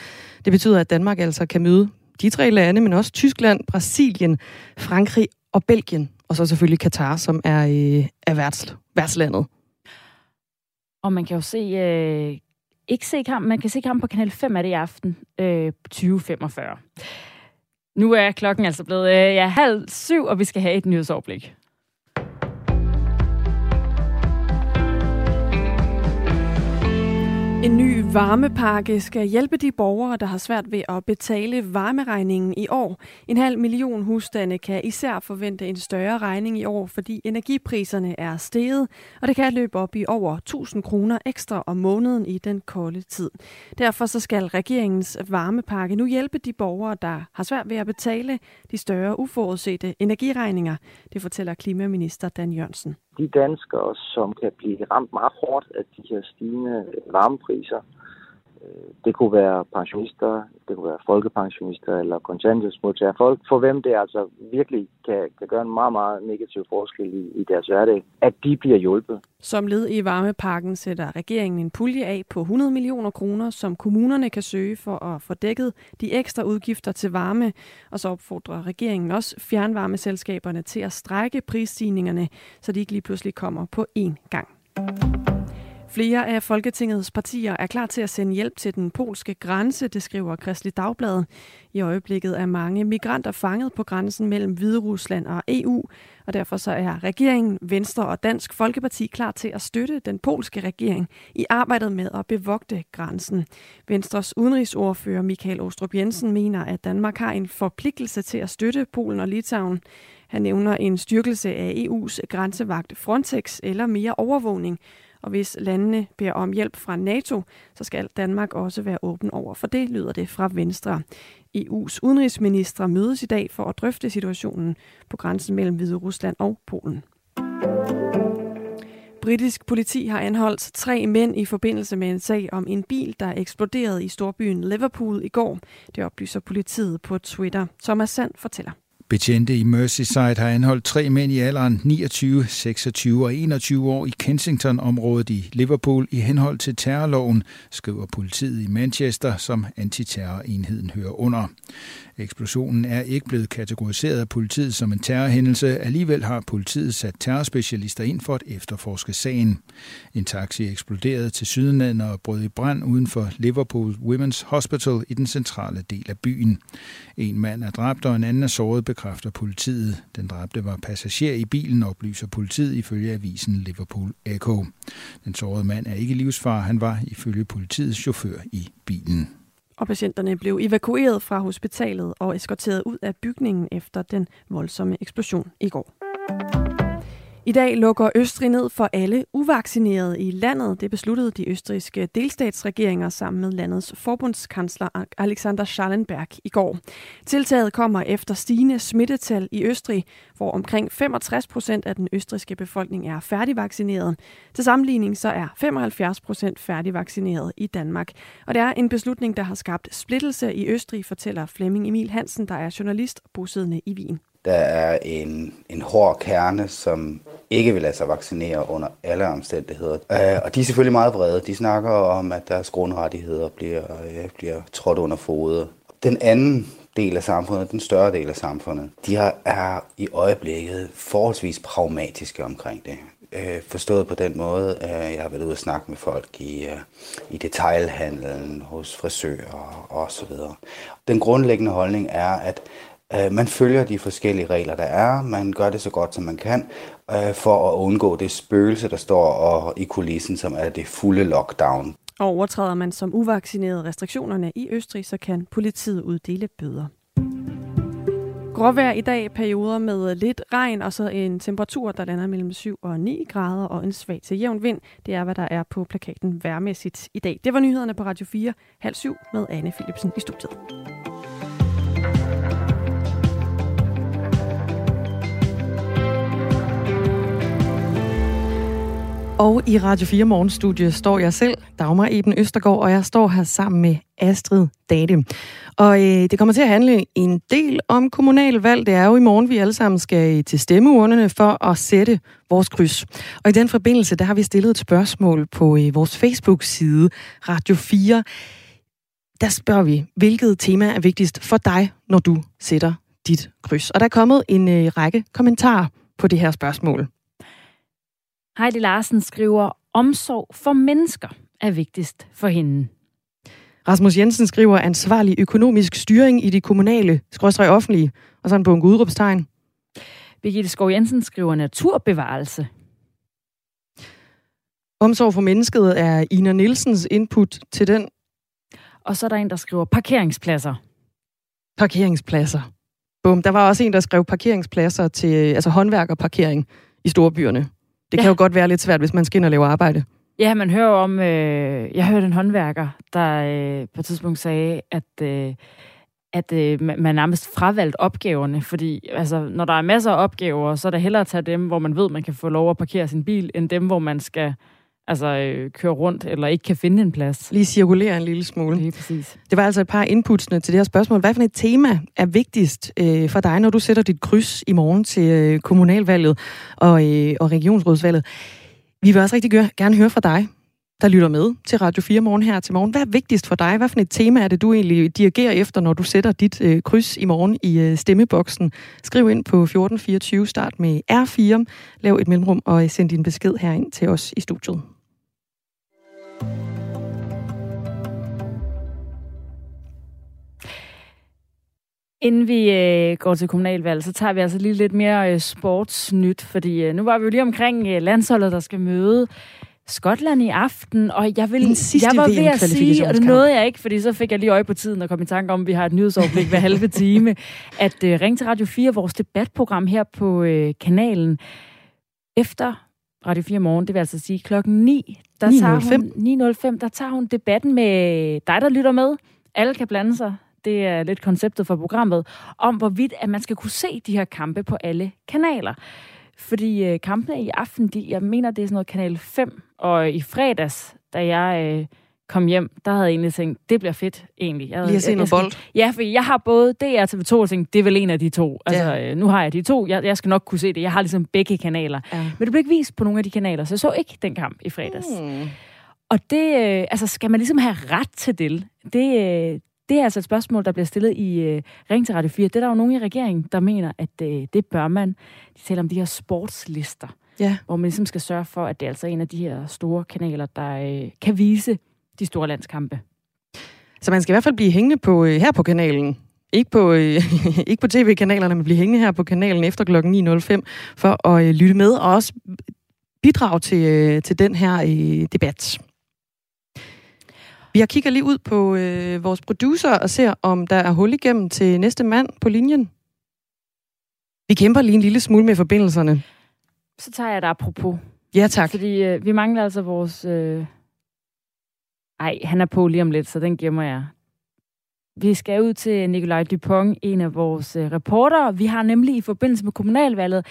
Det betyder, at Danmark altså kan møde de tre lande, men også Tyskland, Brasilien, Frankrig og Belgien. Og så selvfølgelig Katar, som er, øh, er værts, værtslandet. Og man kan jo se, øh, ikke se kampen, man kan se kampen på Kanal 5 af det i aften, øh, 2045. Nu er klokken altså blevet øh, ja, halv syv, og vi skal have et nyhedsoverblik. En ny varmepakke skal hjælpe de borgere, der har svært ved at betale varmeregningen i år. En halv million husstande kan især forvente en større regning i år, fordi energipriserne er steget, og det kan løbe op i over 1000 kroner ekstra om måneden i den kolde tid. Derfor så skal regeringens varmepakke nu hjælpe de borgere, der har svært ved at betale de større uforudsete energiregninger. Det fortæller klimaminister Dan Jørgensen de danskere, som kan blive ramt meget hårdt af de her stigende varmepriser, det kunne være pensionister, det kunne være folkepensionister eller kontanthjælpsmodtagere. Folk for hvem det altså virkelig kan, kan gøre en meget, meget negativ forskel i, i deres hverdag, at de bliver hjulpet. Som led i varmepakken sætter regeringen en pulje af på 100 millioner kroner, som kommunerne kan søge for at få dækket de ekstra udgifter til varme. Og så opfordrer regeringen også fjernvarmeselskaberne til at strække prisstigningerne, så de ikke lige pludselig kommer på én gang. Flere af Folketingets partier er klar til at sende hjælp til den polske grænse, det skriver Kristelig Dagblad. I øjeblikket er mange migranter fanget på grænsen mellem Hvide Rusland og EU, og derfor så er regeringen, Venstre og Dansk Folkeparti klar til at støtte den polske regering i arbejdet med at bevogte grænsen. Venstres udenrigsordfører Michael Ostrup Jensen mener, at Danmark har en forpligtelse til at støtte Polen og Litauen. Han nævner en styrkelse af EU's grænsevagt Frontex eller mere overvågning, og hvis landene beder om hjælp fra NATO, så skal Danmark også være åben over for det, lyder det fra Venstre. EU's udenrigsminister mødes i dag for at drøfte situationen på grænsen mellem Hvide Rusland og Polen. Britisk politi har anholdt tre mænd i forbindelse med en sag om en bil, der eksploderede i storbyen Liverpool i går. Det oplyser politiet på Twitter. Thomas Sand fortæller. Betjente i Merseyside har anholdt tre mænd i alderen 29, 26 og 21 år i Kensington-området i Liverpool i henhold til terrorloven, skriver politiet i Manchester, som antiterrorenheden hører under. Eksplosionen er ikke blevet kategoriseret af politiet som en terrorhændelse. Alligevel har politiet sat terrorspecialister ind for at efterforske sagen. En taxi eksploderede til sydenland og brød i brand uden for Liverpool Women's Hospital i den centrale del af byen. En mand er dræbt, og en anden er såret, bekræfter politiet. Den dræbte var passager i bilen, oplyser politiet ifølge avisen Liverpool Echo. Den sårede mand er ikke livsfar, han var ifølge politiets chauffør i bilen og patienterne blev evakueret fra hospitalet og eskorteret ud af bygningen efter den voldsomme eksplosion i går. I dag lukker Østrig ned for alle uvaccinerede i landet. Det besluttede de østrigske delstatsregeringer sammen med landets forbundskansler Alexander Schallenberg i går. Tiltaget kommer efter stigende smittetal i Østrig, hvor omkring 65 procent af den østrigske befolkning er færdigvaccineret. Til sammenligning så er 75 procent færdigvaccineret i Danmark. Og det er en beslutning, der har skabt splittelse i Østrig, fortæller Flemming Emil Hansen, der er journalist bosiddende i Wien. Der er en, en hård kerne, som ikke vil lade sig vaccinere under alle omstændigheder. Øh, og de er selvfølgelig meget vrede. De snakker om, at deres grundrettigheder bliver, øh, bliver trådt under fodet. Den anden del af samfundet, den større del af samfundet, de er i øjeblikket forholdsvis pragmatiske omkring det. Øh, forstået på den måde, at jeg har været ude og snakke med folk i, øh, i detailhandlen, hos frisører og så videre. Den grundlæggende holdning er, at Øh, man følger de forskellige regler, der er. Man gør det så godt, som man kan, øh, for at undgå det spøgelse, der står og i kulissen, som er det fulde lockdown. Og overtræder man som uvaccineret restriktionerne i Østrig, så kan politiet uddele bøder. Gråvejr i dag, perioder med lidt regn og så en temperatur, der lander mellem 7 og 9 grader og en svag til jævn vind. Det er, hvad der er på plakaten værmæssigt i dag. Det var nyhederne på Radio 4, halv syv med Anne Philipsen i studiet. Og i Radio 4 Morgenstudie står jeg selv, Dagmar Eben Østergaard, og jeg står her sammen med Astrid Date. Og øh, det kommer til at handle en del om kommunalvalg. Det er jo i morgen, vi alle sammen skal til stemmeurnerne for at sætte vores kryds. Og i den forbindelse, der har vi stillet et spørgsmål på øh, vores Facebook-side, Radio 4. Der spørger vi, hvilket tema er vigtigst for dig, når du sætter dit kryds? Og der er kommet en øh, række kommentarer på det her spørgsmål. Heidi Larsen skriver, omsorg for mennesker er vigtigst for hende. Rasmus Jensen skriver ansvarlig økonomisk styring i de kommunale, skråstrej offentlige, og sådan på en udråbstegn. Birgitte Skov Jensen skriver naturbevarelse. Omsorg for mennesket er Ina Nielsens input til den. Og så er der en, der skriver parkeringspladser. Parkeringspladser. Bum, der var også en, der skrev parkeringspladser til altså håndværkerparkering i storbyerne. Det kan ja. jo godt være lidt svært, hvis man skal ind og lave arbejde. Ja, man hører om, øh, jeg hørte en håndværker, der øh, på et tidspunkt sagde, at, øh, at øh, man nærmest fravalgt opgaverne, fordi altså, når der er masser af opgaver, så er det hellere at tage dem, hvor man ved, man kan få lov at parkere sin bil, end dem, hvor man skal altså, øh, køre rundt eller ikke kan finde en plads. Lige cirkulere en lille smule. Lige præcis. Det var altså et par inputsene til det her spørgsmål. Hvad for et tema er vigtigst øh, for dig, når du sætter dit kryds i morgen til øh, kommunalvalget og, øh, og regionsrådsvalget? Vi vil også rigtig gerne høre fra dig, der lytter med til Radio 4 morgen her til morgen. Hvad er vigtigst for dig? Hvad for et tema er det, du egentlig dirigerer efter, når du sætter dit øh, kryds i morgen i øh, stemmeboksen? Skriv ind på 1424, start med R4, lav et mellemrum og send din besked herind til os i studiet. Inden vi øh, går til kommunalvalg, så tager vi altså lige lidt mere øh, sportsnyt, fordi øh, nu var vi jo lige omkring øh, landsholdet, der skal møde Skotland i aften, og jeg, vil, jeg var ved at sige, og det nåede jeg ikke, fordi så fik jeg lige øje på tiden og kom i tanke om, at vi har et nyhedsoverblik hver halve time, at øh, Ring til Radio 4, vores debatprogram her på øh, kanalen, efter Radio 4 morgen, det vil altså sige klokken 9, der 9.05. Tager hun, 9.05, der tager hun debatten med dig, der lytter med. Alle kan blande sig. Det er lidt konceptet for programmet, om hvorvidt at man skal kunne se de her kampe på alle kanaler. Fordi øh, kampene i aften, de, jeg mener, det er sådan noget kanal 5, og i fredags, da jeg øh, kom hjem, der havde jeg egentlig tænkt, det bliver fedt egentlig. Jeg Lige at se noget bold. Ja, for jeg har både DR og TV2, og tænkte, det er vel en af de to. Altså, ja. øh, nu har jeg de to, jeg, jeg skal nok kunne se det. Jeg har ligesom begge kanaler. Ja. Men det blev ikke vist på nogle af de kanaler, så jeg så ikke den kamp i fredags. Hmm. Og det, øh, altså, skal man ligesom have ret til det? Det, øh, det er altså et spørgsmål, der bliver stillet i øh, Ring til Radio 4. Det er der jo nogen i regeringen, der mener, at øh, det bør man. De taler om de her sportslister, ja. hvor man ligesom skal sørge for, at det er altså en af de her store kanaler, der øh, kan vise de store landskampe. Så man skal i hvert fald blive hængende på øh, her på kanalen. Ikke på, øh, ikke på tv-kanalerne, men blive hængende her på kanalen efter klokken 9.05 for at øh, lytte med og også bidrage til, til den her debat. Vi har kigget lige ud på øh, vores producer og ser, om der er hul igennem til næste mand på linjen. Vi kæmper lige en lille smule med forbindelserne. Så tager jeg et apropos. Ja, tak. Fordi øh, vi mangler altså vores... Øh... Ej, han er på lige om lidt, så den gemmer jeg. Vi skal ud til Nikolaj Dupont, en af vores øh, reporter. Vi har nemlig i forbindelse med kommunalvalget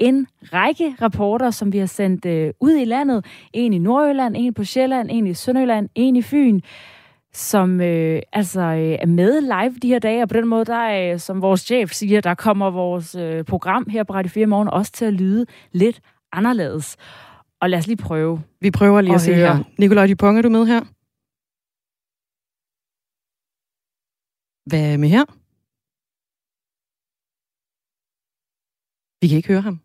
en række rapporter, som vi har sendt øh, ud i landet. En i Nordjylland, en på Sjælland, en i Sønderjylland, en i Fyn som øh, altså øh, er med live de her dage, og på den måde, der øh, som vores chef siger, der kommer vores øh, program her på Radio 4 morgen også til at lyde lidt anderledes. Og lad os lige prøve. Vi prøver lige at, at se her. Nikolaj Dupont, er du med her? Hvad med her? Vi kan ikke høre ham.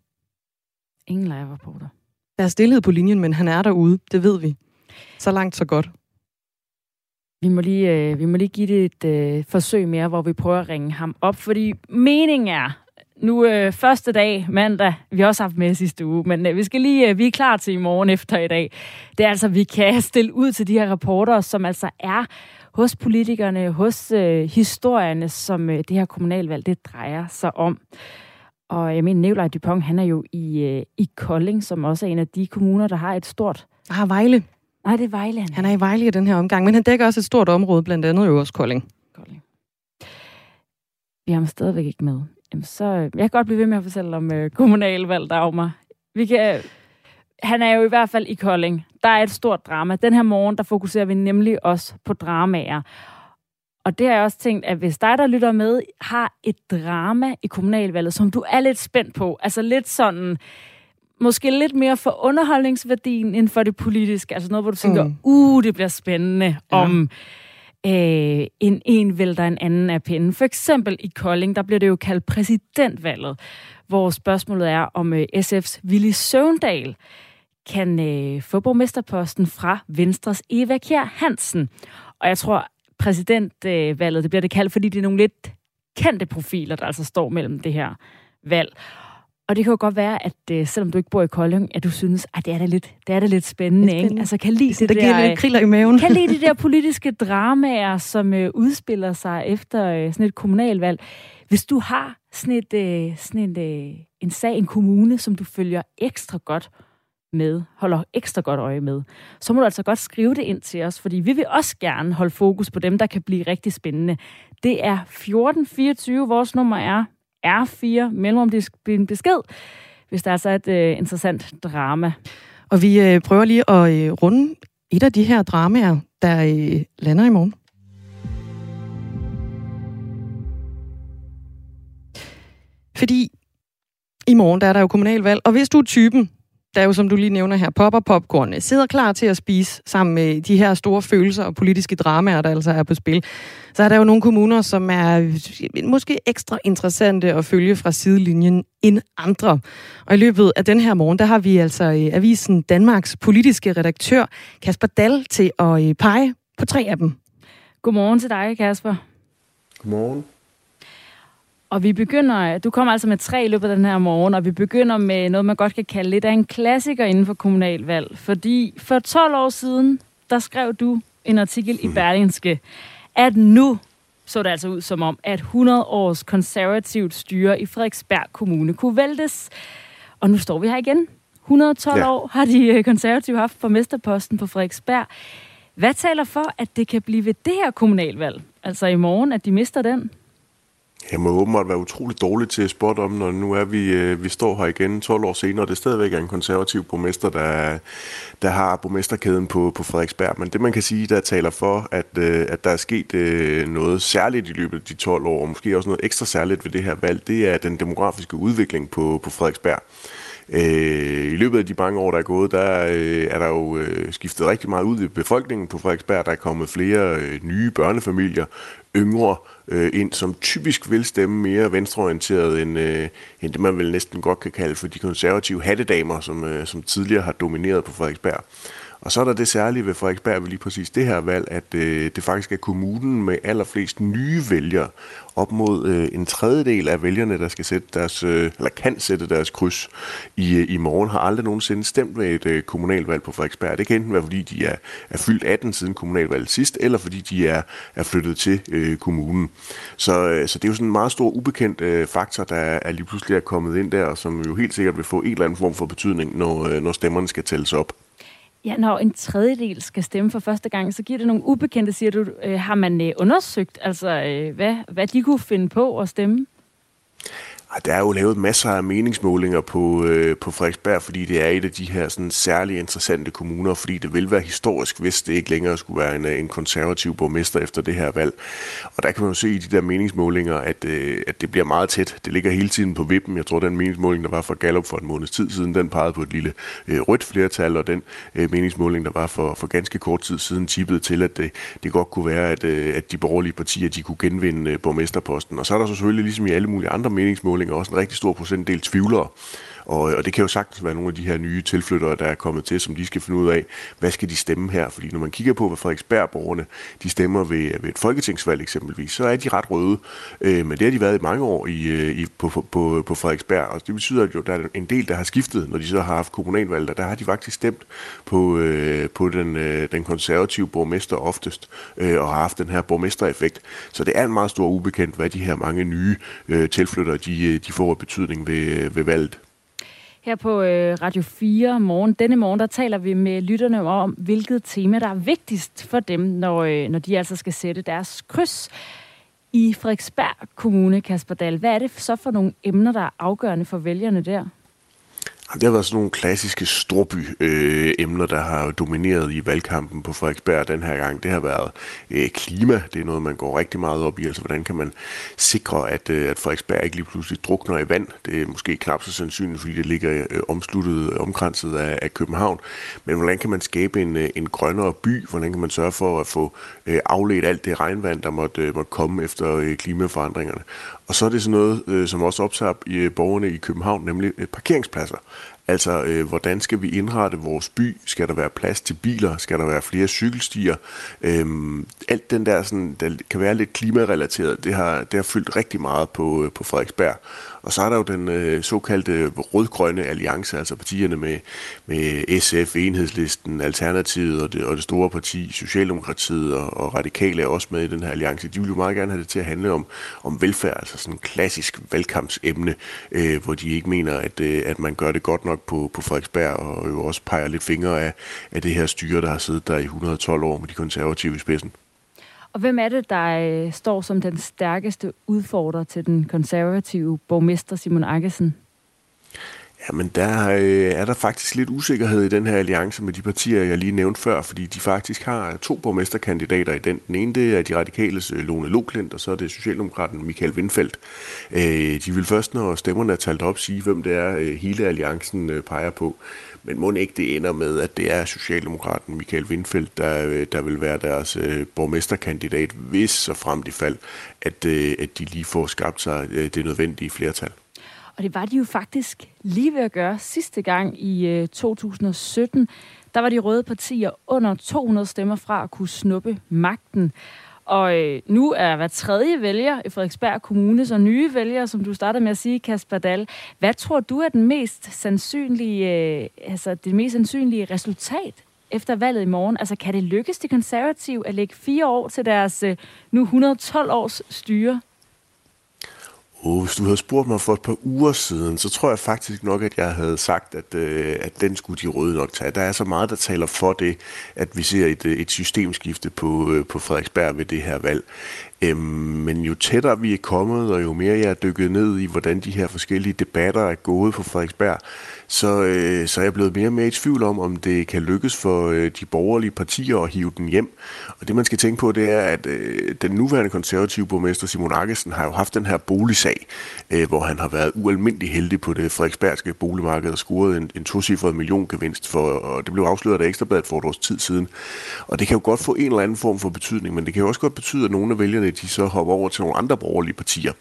Ingen live-reporter. Der er stillhed på linjen, men han er derude. Det ved vi. Så langt, så godt. Vi må lige, øh, vi må lige give det et øh, forsøg mere, hvor vi prøver at ringe ham op, fordi meningen er, nu øh, første dag, mandag, vi har også haft med sidste uge, men øh, vi skal lige, øh, vi er klar til i morgen efter i dag. Det er altså, vi kan stille ud til de her rapporter, som altså er hos politikerne, hos øh, historierne, som øh, det her kommunalvalg, det drejer sig om. Og jeg mener, Nikolaj Dupont, han er jo i, øh, i Kolding, som også er en af de kommuner, der har et stort... Ah, Vejle. Nej, det er Vejle. Han, han er i Vejle i den her omgang, men han dækker også et stort område, blandt andet jo også Kolding. Kolding. Vi har ham stadigvæk ikke med. Jamen, så, jeg kan godt blive ved med at fortælle om øh, kommunalvalg, Dagmar. Vi kan, han er jo i hvert fald i Kolding. Der er et stort drama. Den her morgen, der fokuserer vi nemlig også på dramaer. Og det har jeg også tænkt, at hvis dig, der lytter med, har et drama i kommunalvalget, som du er lidt spændt på, altså lidt sådan, måske lidt mere for underholdningsværdien end for det politiske, altså noget, hvor du tænker, mm. uh, det bliver spændende, ja. om øh, en en vælter en anden af pinden. For eksempel i Kolding, der bliver det jo kaldt præsidentvalget, hvor spørgsmålet er, om øh, SF's Willy Søvndal kan øh, få borgmesterposten fra Venstres Eva Kjær Hansen. Og jeg tror, præsidentvalget, det bliver det kaldt, fordi det er nogle lidt kendte profiler, der altså står mellem det her valg. Og det kan jo godt være, at uh, selvom du ikke bor i Kolding, at du synes, at det er da lidt, det er da lidt spændende, spændende. Ikke? Altså kan lide det, det der, lidt kriller i maven. Kan lide de der politiske dramaer, som uh, udspiller sig efter uh, sådan et kommunalvalg. Hvis du har sådan, et, uh, sådan et, uh, en sag, en kommune, som du følger ekstra godt med, holder ekstra godt øje med, så må du altså godt skrive det ind til os, fordi vi vil også gerne holde fokus på dem, der kan blive rigtig spændende. Det er 1424, vores nummer er R4, mellemrum din besked, hvis der altså er så et øh, interessant drama. Og vi øh, prøver lige at øh, runde et af de her dramaer, der øh, lander i morgen. Fordi i morgen der er der jo kommunalvalg, og hvis du er typen, der jo, som du lige nævner her, popper popcorn, sidder klar til at spise sammen med de her store følelser og politiske dramaer, der altså er på spil, så er der jo nogle kommuner, som er måske ekstra interessante at følge fra sidelinjen end andre. Og i løbet af den her morgen, der har vi altså øh, avisen Danmarks politiske redaktør Kasper Dal til at øh, pege på tre af dem. Godmorgen til dig, Kasper. Godmorgen. Og vi begynder, du kommer altså med tre i løbet af den her morgen, og vi begynder med noget, man godt kan kalde lidt af en klassiker inden for kommunalvalg. Fordi for 12 år siden, der skrev du en artikel i mhm. Berlingske, at nu så det altså ud som om, at 100 års konservativt styre i Frederiksberg Kommune kunne væltes. Og nu står vi her igen. 112 ja. år har de øh, konservative haft på mesterposten på Frederiksberg. Hvad taler for, at det kan blive ved det her kommunalvalg? Altså i morgen, at de mister den? Jeg må åbenbart være utrolig dårlig til at spotte om, når nu er vi, øh, vi står her igen 12 år senere, og det stadigvæk er en konservativ borgmester, der, der har borgmesterkæden på, på Frederiksberg. Men det man kan sige, der taler for, at, øh, at der er sket øh, noget særligt i løbet af de 12 år, og måske også noget ekstra særligt ved det her valg, det er den demografiske udvikling på, på Frederiksberg. Øh, I løbet af de mange år, der er gået, der øh, er der jo øh, skiftet rigtig meget ud i befolkningen på Frederiksberg. Der er kommet flere øh, nye børnefamilier, yngre øh, ind, som typisk vil stemme mere venstreorienteret end, øh, end det, man vel næsten godt kan kalde for de konservative hattedamer, som, øh, som tidligere har domineret på Frederiksberg. Og så er der det særlige ved Frederiksberg ved lige præcis det her valg, at øh, det faktisk er kommunen med allerflest nye vælgere. Op mod øh, en tredjedel af vælgerne, der skal sætte deres, øh, eller kan sætte deres kryds i, øh, i morgen, har aldrig nogensinde stemt ved et øh, kommunalvalg på Frederiksberg. Det kan enten være, fordi de er, er fyldt 18 siden kommunalvalget sidst, eller fordi de er, er flyttet til øh, kommunen. Så, øh, så det er jo sådan en meget stor ubekendt øh, faktor, der er lige pludselig er kommet ind der, og som jo helt sikkert vil få en eller anden form for betydning, når, øh, når stemmerne skal tælles op. Ja, når en tredjedel skal stemme for første gang, så giver det nogle ubekendte, siger du. Øh, har man øh, undersøgt, altså øh, hvad, hvad de kunne finde på at stemme? Ah, der er jo lavet masser af meningsmålinger på, øh, på Frederiksberg, fordi det er et af de her sådan, særligt interessante kommuner, fordi det vil være historisk, hvis det ikke længere skulle være en, øh, en konservativ borgmester efter det her valg. Og der kan man jo se i de der meningsmålinger, at, øh, at det bliver meget tæt. Det ligger hele tiden på vippen. Jeg tror, den meningsmåling, der var for Gallup for en måneds tid siden, den pegede på et lille øh, rødt flertal, og den øh, meningsmåling, der var for, for ganske kort tid siden, tippede til, at det, det godt kunne være, at, øh, at de borgerlige partier de kunne genvinde øh, borgmesterposten. Og så er der så selvfølgelig, ligesom i alle mulige andre meningsmålinger, målinger også en rigtig stor procentdel tvivlere. Og, øh, og det kan jo sagtens være nogle af de her nye tilflyttere, der er kommet til, som de skal finde ud af, hvad skal de stemme her? Fordi når man kigger på, hvad Frederiksberg-borgerne de stemmer ved, øh, ved et folketingsvalg eksempelvis, så er de ret røde. Øh, men det har de været i mange år i, øh, i, på, på, på Frederiksberg, og det betyder jo, at der er en del, der har skiftet, når de så har haft kommunalvalg, og der har de faktisk stemt på, øh, på den, øh, den konservative borgmester oftest, øh, og har haft den her borgmestereffekt. Så det er en meget stor ubekendt, hvad de her mange nye øh, tilflyttere, de, de får betydning ved, ved valget. Her på øh, Radio 4 morgen, denne morgen, der taler vi med lytterne om, hvilket tema, der er vigtigst for dem, når, øh, når de altså skal sætte deres kryds i Frederiksberg Kommune, Kasper Dahl. Hvad er det så for nogle emner, der er afgørende for vælgerne der? Det har været sådan nogle klassiske storby-emner, øh, der har domineret i valgkampen på Frederiksberg den her gang. Det har været øh, klima. Det er noget, man går rigtig meget op i. Altså, hvordan kan man sikre, at, øh, at Frederiksberg ikke lige pludselig drukner i vand? Det er måske knap så sandsynligt, fordi det ligger øh, omsluttet, omkranset af, af København. Men hvordan kan man skabe en, øh, en grønnere by? Hvordan kan man sørge for at få øh, afledt alt det regnvand, der måtte, øh, måtte komme efter øh, klimaforandringerne? Og så er det sådan noget, øh, som også optager i, borgerne i København, nemlig øh, parkeringspladser. Altså, øh, hvordan skal vi indrette vores by? Skal der være plads til biler? Skal der være flere cykelstier? Øhm, alt den der, sådan, der kan være lidt klimarelateret, det har, det har fyldt rigtig meget på, øh, på Frederiksberg. Og så er der jo den øh, såkaldte rødgrønne alliance, altså partierne med, med SF, Enhedslisten, Alternativet og det, og det store parti, Socialdemokratiet og, og Radikale er også med i den her alliance. De vil jo meget gerne have det til at handle om, om velfærd, altså sådan en klassisk valgkampsemne, øh, hvor de ikke mener, at, øh, at man gør det godt nok på, på Frederiksberg, og jo også peger lidt fingre af, af det her styre, der har siddet der i 112 år med de konservative i spidsen. Og hvem er det, der øh, står som den stærkeste udfordrer til den konservative borgmester Simon Akkesen? Jamen, der øh, er der faktisk lidt usikkerhed i den her alliance med de partier, jeg lige nævnte før, fordi de faktisk har to borgmesterkandidater i den. Den ene, det er de radikales øh, Lone Loklint, og så er det Socialdemokraten Michael Windfeldt. Øh, de vil først, når stemmerne er talt op, sige, hvem det er, øh, hele alliancen øh, peger på. Men må ikke det ender med, at det er Socialdemokraten Michael Windfeldt, der, øh, der vil være deres øh, borgmesterkandidat, hvis så frem det fald, at, øh, at de lige får skabt sig øh, det nødvendige flertal. Og det var de jo faktisk lige ved at gøre sidste gang i øh, 2017. Der var de røde partier under 200 stemmer fra at kunne snuppe magten. Og øh, nu er hver tredje vælger i Frederiksberg Kommune, så nye vælgere, som du startede med at sige, Kasper Dahl. Hvad tror du er den mest sandsynlige, øh, altså det mest sandsynlige resultat efter valget i morgen? Altså kan det lykkes de konservative at lægge fire år til deres øh, nu 112 års styre? Oh, hvis du havde spurgt mig for et par uger siden, så tror jeg faktisk nok, at jeg havde sagt, at, øh, at den skulle de røde nok tage. Der er så meget, der taler for det, at vi ser et, øh, et systemskifte på, øh, på Frederiksberg ved det her valg. Øhm, men jo tættere vi er kommet, og jo mere jeg er dykket ned i, hvordan de her forskellige debatter er gået på Frederiksberg, så, øh, så er jeg blevet mere og mere i tvivl om, om det kan lykkes for øh, de borgerlige partier at hive den hjem. Og det man skal tænke på, det er, at øh, den nuværende konservative borgmester Simon Akkesen har jo haft den her boligsag, øh, hvor han har været ualmindelig heldig på det frederiksbergske boligmarked og scoret en, en tocifret milliongevinst, for, og det blev afsløret af Ekstrabladet for et års tid siden. Og det kan jo godt få en eller anden form for betydning, men det kan jo også godt betyde, at nogle af vælgerne de så hopper over til nogle andre borgerlige partier.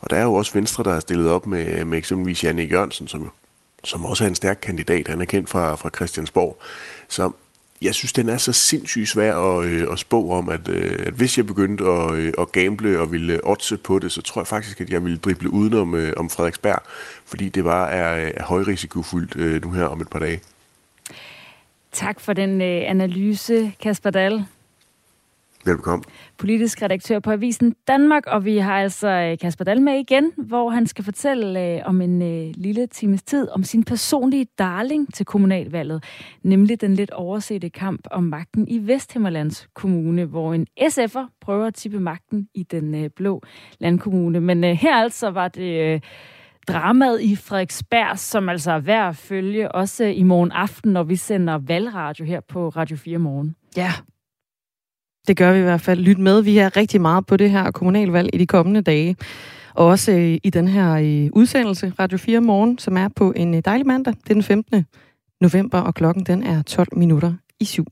Og der er jo også Venstre, der har stillet op med, med eksempelvis Janne Jørgensen, som, som også er en stærk kandidat. Han er kendt fra, fra Christiansborg. Så jeg synes, den er så sindssygt svær at, øh, at spå om, at, øh, at hvis jeg begyndte at, øh, at gamble og ville oddse på det, så tror jeg faktisk, at jeg ville drible udenom øh, om Frederiksberg, fordi det var er, er højrisikofyldt øh, nu her om et par dage. Tak for den øh, analyse, Kasper Dahl. Velkommen. Politisk redaktør på Avisen Danmark, og vi har altså øh, Kasper Dahl med igen, hvor han skal fortælle øh, om en øh, lille times tid om sin personlige darling til kommunalvalget, nemlig den lidt oversete kamp om magten i Vesthimmerlands Kommune, hvor en SF'er prøver at tippe magten i den øh, blå landkommune. Men øh, her altså var det... Øh, dramaet i Frederiksberg, som altså er værd at følge, også i morgen aften, når vi sender valgradio her på Radio 4 morgen. Ja, det gør vi i hvert fald. Lyt med. Vi er rigtig meget på det her kommunalvalg i de kommende dage. Og også øh, i den her øh, udsendelse, Radio 4 morgen, som er på en øh, dejlig mandag. Det er den 15. november, og klokken den er 12 minutter i syv.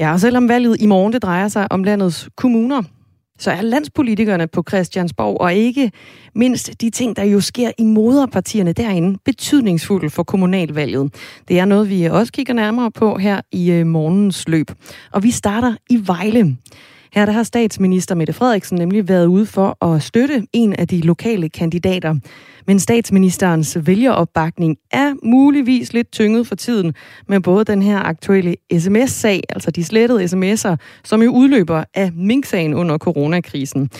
Ja, og selvom valget i morgen det drejer sig om landets kommuner, så er landspolitikerne på Christiansborg, og ikke mindst de ting, der jo sker i moderpartierne derinde, betydningsfulde for kommunalvalget. Det er noget, vi også kigger nærmere på her i øh, morgens løb. Og vi starter i Vejle. Her der har statsminister Mette Frederiksen nemlig været ude for at støtte en af de lokale kandidater. Men statsministerens vælgeropbakning er muligvis lidt tynget for tiden med både den her aktuelle sms-sag, altså de slettede sms'er, som jo udløber af mink-sagen under coronakrisen.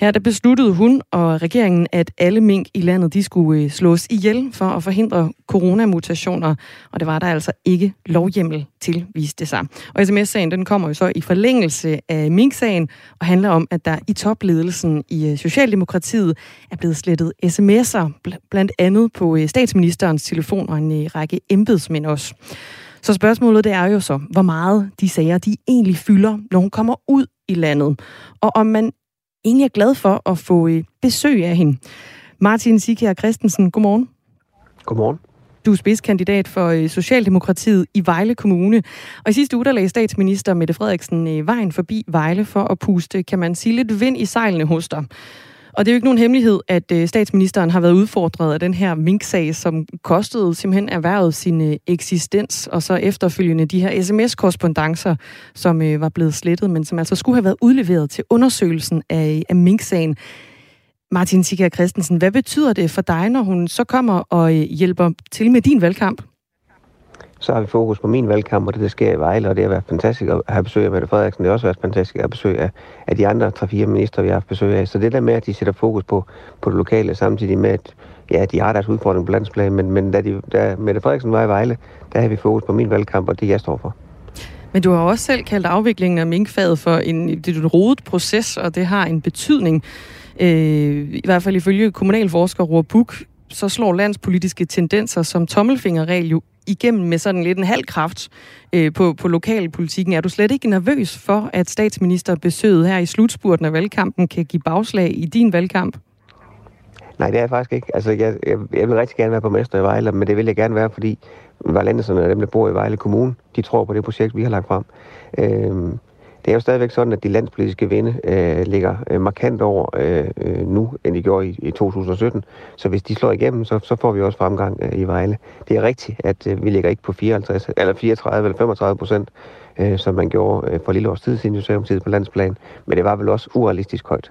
Her der besluttede hun og regeringen, at alle mink i landet de skulle øh, slås ihjel for at forhindre coronamutationer, og det var der altså ikke lovhjemmel til, viste det sig. Og sms-sagen den kommer jo så i forlængelse af mink-sagen og handler om, at der i topledelsen i øh, Socialdemokratiet er blevet slettet sms'er, blandt andet på øh, statsministerens telefon og en række embedsmænd også. Så spørgsmålet det er jo så, hvor meget de sager de egentlig fylder, når hun kommer ud i landet, og om man egentlig er glad for at få øh, besøg af hende. Martin Sikker Christensen, godmorgen. Godmorgen. Du er spidskandidat for øh, Socialdemokratiet i Vejle Kommune. Og i sidste uge, der lagde statsminister Mette Frederiksen øh, vejen forbi Vejle for at puste, kan man sige, lidt vind i sejlene hos dig. Og det er jo ikke nogen hemmelighed, at øh, statsministeren har været udfordret af den her minksag, som kostede simpelthen erhvervet sin øh, eksistens, og så efterfølgende de her sms-korrespondencer, som øh, var blevet slettet, men som altså skulle have været udleveret til undersøgelsen af, af mink-sagen. Martin Sikker Christensen, hvad betyder det for dig, når hun så kommer og øh, hjælper til med din valgkamp? Så har vi fokus på min valgkamp, og det, der sker i Vejle, og det har været fantastisk at have besøg af Mette Frederiksen. Det har også været fantastisk at have besøg af, af de andre tre-fire minister, vi har haft besøg af. Så det der med, at de sætter fokus på, på det lokale, samtidig med, at ja, de har deres udfordring på landsplan, men, men da, de, da Mette Frederiksen var i Vejle, der havde vi fokus på min valgkamp, og det jeg står for. Men du har også selv kaldt afviklingen af minkfaget for en, det er en rodet proces, og det har en betydning. Øh, I hvert fald ifølge kommunalforsker Roar Buk, så slår landspolitiske tendenser som tommelfingerregel jo igennem med sådan lidt en halv kraft øh, på, på lokalpolitikken. Er du slet ikke nervøs for, at statsministerbesøget her i slutspurten af valgkampen kan give bagslag i din valgkamp? Nej, det er jeg faktisk ikke. Altså, jeg, jeg, jeg vil rigtig gerne være på i Vejle, men det vil jeg gerne være, fordi Vejlandeserne og dem, der bor i Vejle Kommune, de tror på det projekt, vi har lagt frem. Øh, det er jo stadigvæk sådan, at de landspolitiske vinde øh, ligger øh, markant over øh, øh nu, end de gjorde i, i 2017. Så hvis de slår igennem, så, så får vi også fremgang øh, i Vejle. Det er rigtigt, at øh, vi ligger ikke på 54, eller 34 eller 35 procent, øh, som man gjorde øh, for lille års tid siden, Socialdemokratiet på landsplan. Men det var vel også urealistisk højt.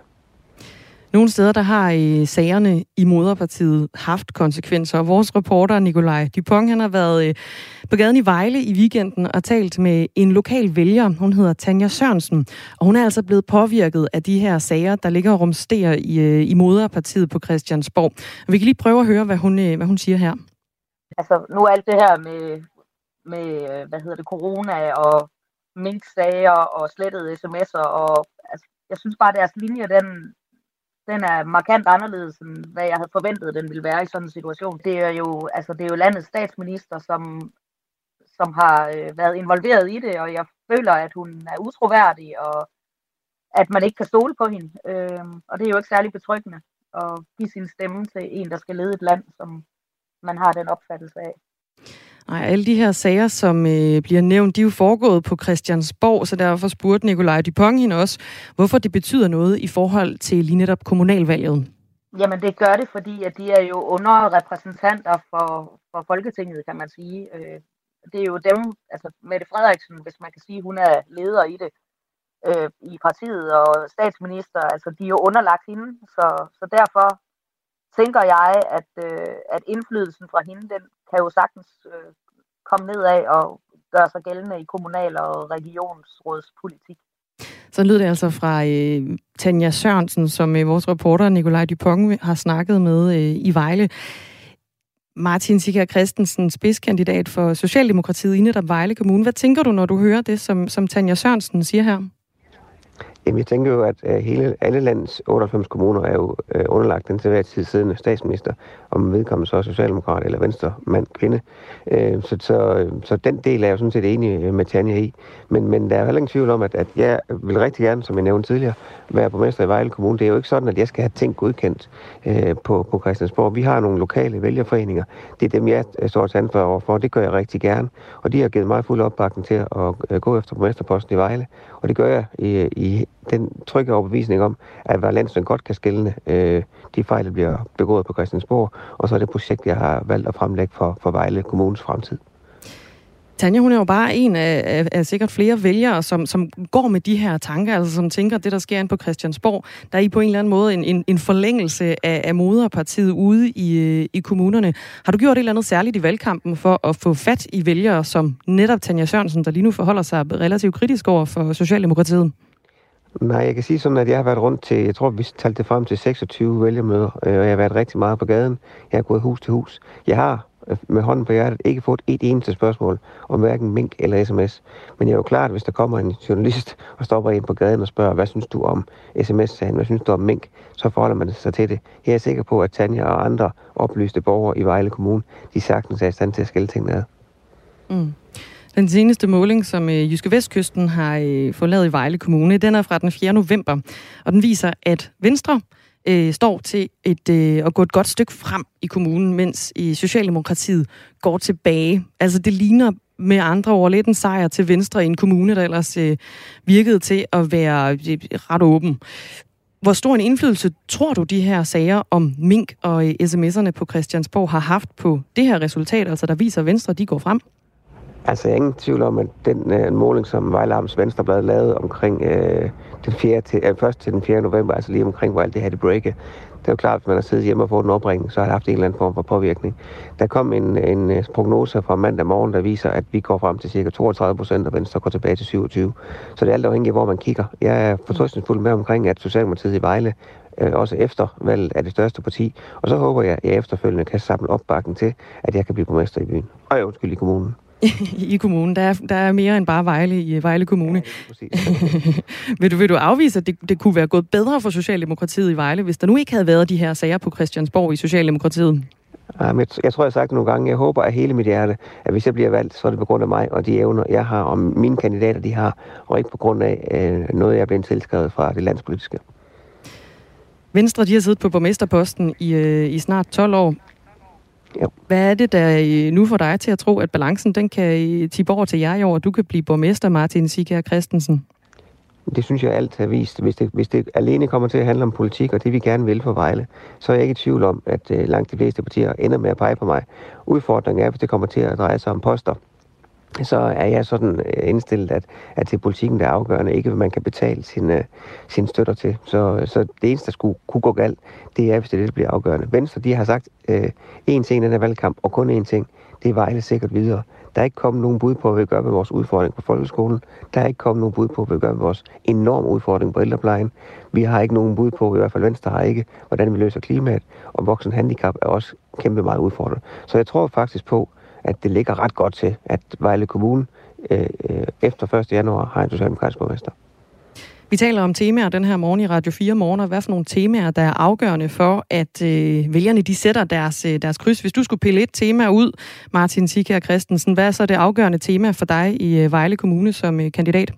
Nogle steder, der har øh, sagerne i moderpartiet haft konsekvenser. Vores reporter Nikolaj Dupont, han har været øh, på gaden i Vejle i weekenden og talt med en lokal vælger. Hun hedder Tanja Sørensen, og hun er altså blevet påvirket af de her sager, der ligger og rumsterer i, øh, i moderpartiet på Christiansborg. Og vi kan lige prøve at høre, hvad hun, øh, hvad hun siger her. Altså, nu er alt det her med, med øh, hvad hedder det, corona og mink-sager og slettede sms'er, og altså, jeg synes bare, at deres linje, den, den er markant anderledes, end hvad jeg havde forventet, den ville være i sådan en situation. Det er jo, altså, det er jo landets statsminister, som, som har øh, været involveret i det, og jeg føler, at hun er utroværdig, og at man ikke kan stole på hende. Øh, og det er jo ikke særlig betryggende at give sin stemme til en, der skal lede et land, som man har den opfattelse af. Nej, alle de her sager, som øh, bliver nævnt, de er jo foregået på Christiansborg, så derfor spurgte Nikolaj Dupont hende også, hvorfor det betyder noget i forhold til lige netop kommunalvalget. Jamen det gør det, fordi at de er jo underrepræsentanter for, for Folketinget, kan man sige. Øh, det er jo dem, altså Mette Frederiksen, hvis man kan sige, hun er leder i det, øh, i partiet og statsminister, altså de er jo underlagt hende, så, så derfor tænker jeg, at, øh, at indflydelsen fra hende, den kan jo sagtens øh, komme ned af og gøre sig gældende i kommunal- og regionsrådspolitik. Så lyder det altså fra øh, Tanja Sørensen, som øh, vores reporter Nikolaj Dupont har snakket med øh, i Vejle. Martin Sikker Christensen, spidskandidat for Socialdemokratiet i netop Vejle Kommune. Hvad tænker du, når du hører det, som, som Tanja Sørensen siger her? Jamen, jeg tænker jo, at øh, hele, alle landets 98 kommuner er jo øh, underlagt den til hver tid siddende statsminister, om vedkommende så er socialdemokrat eller venstre mand, kvinde. Øh, så, så, så den del er jeg jo sådan set enig øh, med Tanja i. Men, men der er jo heller ingen tvivl om, at, at jeg vil rigtig gerne, som jeg nævnte tidligere, være borgmester i Vejle Kommune. Det er jo ikke sådan, at jeg skal have ting godkendt øh, på, på Christiansborg. Vi har nogle lokale vælgerforeninger. Det er dem, jeg øh, står til ansvar overfor. Det gør jeg rigtig gerne. Og de har givet mig fuld opbakning til at gå efter borgmesterposten i Vejle. Og det gør jeg i, i den trygge overbevisning om, at hver landsmand godt kan skælne øh, de fejl, der bliver begået på Christiansborg, og så er det projekt, jeg har valgt at fremlægge for, for Vejle Kommunes fremtid. Tanja, hun er jo bare en af, af, af sikkert flere vælgere, som, som går med de her tanker, altså som tænker, at det, der sker ind på Christiansborg, der er i på en eller anden måde en, en, en forlængelse af, af moderpartiet ude i, øh, i kommunerne. Har du gjort et eller andet særligt i valgkampen for at få fat i vælgere, som netop Tanja Sørensen, der lige nu forholder sig relativt kritisk over for Socialdemokratiet? Nej, jeg kan sige sådan, at jeg har været rundt til, jeg tror, vi talte det frem til 26 vælgermøder, øh, og jeg har været rigtig meget på gaden. Jeg har gået hus til hus. Jeg har øh, med hånden på hjertet ikke fået et eneste spørgsmål om hverken mink eller sms. Men jeg er jo klart, hvis der kommer en journalist og stopper en på gaden og spørger, hvad synes du om sms-sagen, hvad synes du om mink, så forholder man sig til det. Jeg er sikker på, at Tanja og andre oplyste borgere i Vejle Kommune, de sagtens er i stand til at skille tingene ad. Mm. Den seneste måling, som øh, Jyske Vestkysten har øh, fået lavet i Vejle Kommune, den er fra den 4. november, og den viser, at Venstre øh, står til et, øh, at gå et godt stykke frem i kommunen, mens i Socialdemokratiet går tilbage. Altså det ligner med andre ord lidt en sejr til Venstre i en kommune, der ellers øh, virkede til at være øh, ret åben. Hvor stor en indflydelse tror du, de her sager om mink og øh, sms'erne på Christiansborg har haft på det her resultat, altså der viser, at Venstre de går frem? Altså, jeg er ingen tvivl om, at den øh, måling, som Vejle Venstreblad lavede omkring øh, den 4. Til, øh, først til den 4. november, altså lige omkring, hvor alt det her det breaket, det er jo klart, at hvis man har siddet hjemme og fået en opringning, så har det haft en eller anden form for påvirkning. Der kom en, en øh, prognose fra mandag morgen, der viser, at vi går frem til ca. 32 procent, og Venstre går tilbage til 27. Så det er alt afhængigt af, hvor man kigger. Jeg er fortrystningsfuld med omkring, at Socialdemokratiet i Vejle øh, også efter valget er det største parti. Og så håber jeg, at jeg efterfølgende kan samle opbakken til, at jeg kan blive borgmester i byen. Og jeg undskyld i kommunen. i kommunen. Der er, der er mere end bare Vejle i Vejle Kommune. Ja, vil, du, vil du afvise, at det, det kunne være gået bedre for Socialdemokratiet i Vejle, hvis der nu ikke havde været de her sager på Christiansborg i Socialdemokratiet? Jeg, jeg tror, jeg har sagt nogle gange, jeg håber af hele mit hjerte, at hvis jeg bliver valgt, så er det på grund af mig og de evner, jeg har, og mine kandidater, de har, og ikke på grund af øh, noget, jeg er blevet tilskrevet fra det landspolitiske. Venstre, de har siddet på borgmesterposten i, øh, i snart 12 år. Jo. Hvad er det, der nu får dig til at tro, at balancen den kan tippe over til jer i år, og du kan blive borgmester, Martin Sikker Christensen? Det synes jeg alt har vist. Hvis det, hvis det alene kommer til at handle om politik, og det vi gerne vil for Vejle, så er jeg ikke i tvivl om, at uh, langt de fleste partier ender med at pege på mig. Udfordringen er, hvis det kommer til at dreje sig om poster, så er jeg sådan øh, indstillet, at, at det er politikken, der er afgørende, ikke hvad man kan betale sine, øh, sine støtter til. Så, så det eneste, der skulle kunne gå galt, det er, hvis det, det bliver afgørende. Venstre, de har sagt øh, én ting i den her valgkamp, og kun én ting. Det er Vejle sikkert videre. Der er ikke kommet nogen bud på, hvad vi gør med vores udfordring på folkeskolen. Der er ikke kommet nogen bud på, hvad vi gør med vores enorme udfordring på ældreplejen. Vi har ikke nogen bud på, i hvert fald Venstre har ikke, hvordan vi løser klimaet. Og voksen handicap er også kæmpe meget udfordret. Så jeg tror faktisk på, at det ligger ret godt til, at Vejle Kommune øh, øh efter 1. januar har en socialdemokratisk borgmester. Vi taler om temaer den her morgen i Radio 4 Morgen, og hvad for nogle temaer, der er afgørende for, at øh, vælgerne de sætter deres, øh, deres kryds. Hvis du skulle pille et tema ud, Martin Sikker Christensen, hvad er så det afgørende tema for dig i øh, Vejle Kommune som øh, kandidat?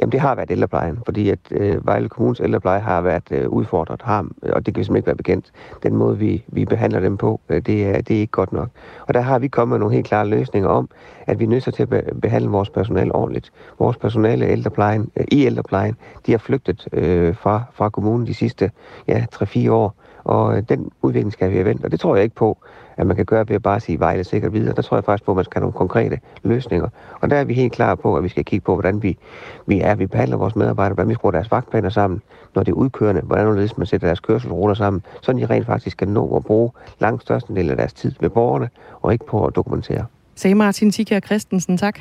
Jamen det har været ældreplejen, fordi at øh, Vejle Kommunes ældrepleje har været øh, udfordret, har, øh, og det kan simpelthen ikke være bekendt. Den måde, vi, vi behandler dem på, øh, det, er, det er ikke godt nok. Og der har vi kommet med nogle helt klare løsninger om, at vi er nødt til at behandle vores personale ordentligt. Vores personale ældreplejen, øh, i ældreplejen, de har flygtet øh, fra, fra kommunen de sidste ja, 3-4 år, og øh, den udvikling skal vi have vendt, og det tror jeg ikke på, at man kan gøre ved at bare sige Vejle sikkert videre. Der tror jeg faktisk på, at man skal have nogle konkrete løsninger. Og der er vi helt klar på, at vi skal kigge på, hvordan vi, vi er, vi behandler vores medarbejdere, hvordan vi skruer deres vagtplaner sammen, når det er udkørende, hvordan man sætter deres kørselsruter sammen, så de rent faktisk skal nå at bruge langt størstedelen af deres tid med borgerne, og ikke på at dokumentere. Sagde Martin Tikker Christensen, tak.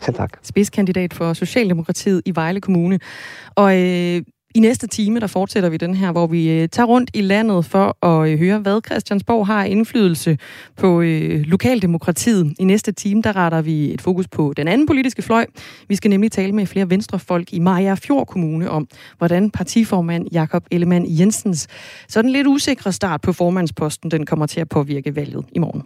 Selv tak. Spidskandidat for Socialdemokratiet i Vejle Kommune. Og øh, i næste time, der fortsætter vi den her, hvor vi øh, tager rundt i landet for at øh, høre, hvad Christiansborg har indflydelse på øh, lokaldemokratiet. I næste time, der retter vi et fokus på den anden politiske fløj. Vi skal nemlig tale med flere venstrefolk i Maja Fjord Kommune om, hvordan partiformand Jakob Ellemann Jensens sådan lidt usikre start på formandsposten, den kommer til at påvirke valget i morgen.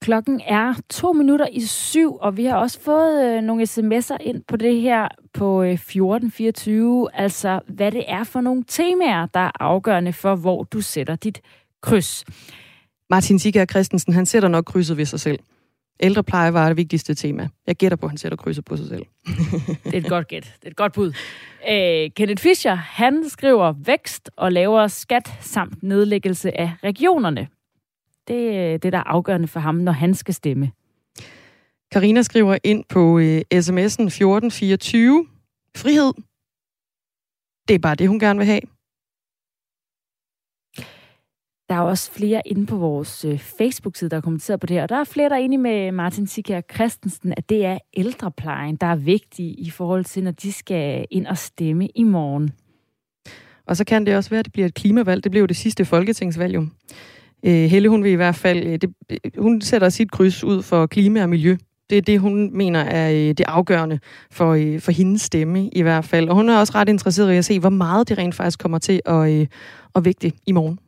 Klokken er to minutter i syv, og vi har også fået øh, nogle sms'er ind på det her på øh, 1424, altså hvad det er for nogle temaer, der er afgørende for, hvor du sætter dit kryds. Martin Sikker Christensen, han sætter nok krydset ved sig selv. Ældrepleje var det vigtigste tema. Jeg gætter på, at han sætter krydset på sig selv. det er et godt gæt. Det er et godt bud. Øh, Kenneth Fischer, han skriver vækst og lavere skat samt nedlæggelse af regionerne. Det er det, der er afgørende for ham, når han skal stemme. Karina skriver ind på øh, sms'en 1424. Frihed. Det er bare det, hun gerne vil have. Der er også flere inde på vores øh, Facebook-side, der har kommenteret på det her. Og der er flere, der er enige med Martin Sikker Christensen, at det er ældreplejen, der er vigtig i forhold til, når de skal ind og stemme i morgen. Og så kan det også være, at det bliver et klimavalg. Det bliver jo det sidste folketingsvalg. Øh, Helle, hun vil i hvert fald, øh, det, øh, hun sætter sit kryds ud for klima og miljø. Det er det, hun mener er øh, det afgørende for, for hendes stemme i hvert fald. Og hun er også ret interesseret i at se, hvor meget det rent faktisk kommer til at, at vægte i morgen.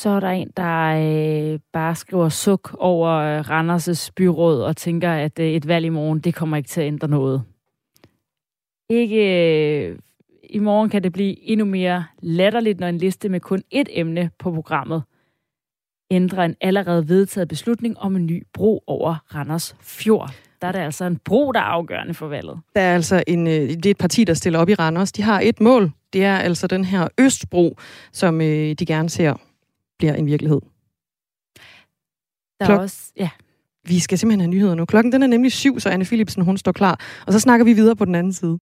Så er der en, der øh, bare skriver suk over øh, Randers' byråd og tænker, at øh, et valg i morgen, det kommer ikke til at ændre noget. Ikke øh, i morgen kan det blive endnu mere latterligt, når en liste med kun ét emne på programmet ændrer en allerede vedtaget beslutning om en ny bro over Randers Fjord. der er det altså en bro, der er afgørende for valget. Der er altså en, øh, det er et parti, der stiller op i Randers. De har et mål. Det er altså den her Østbro, som øh, de gerne ser bliver en virkelighed. Der Klok- er også, ja, Vi skal simpelthen have nyheder nu. Klokken den er nemlig syv, så Anne Philipsen hun står klar. Og så snakker vi videre på den anden side.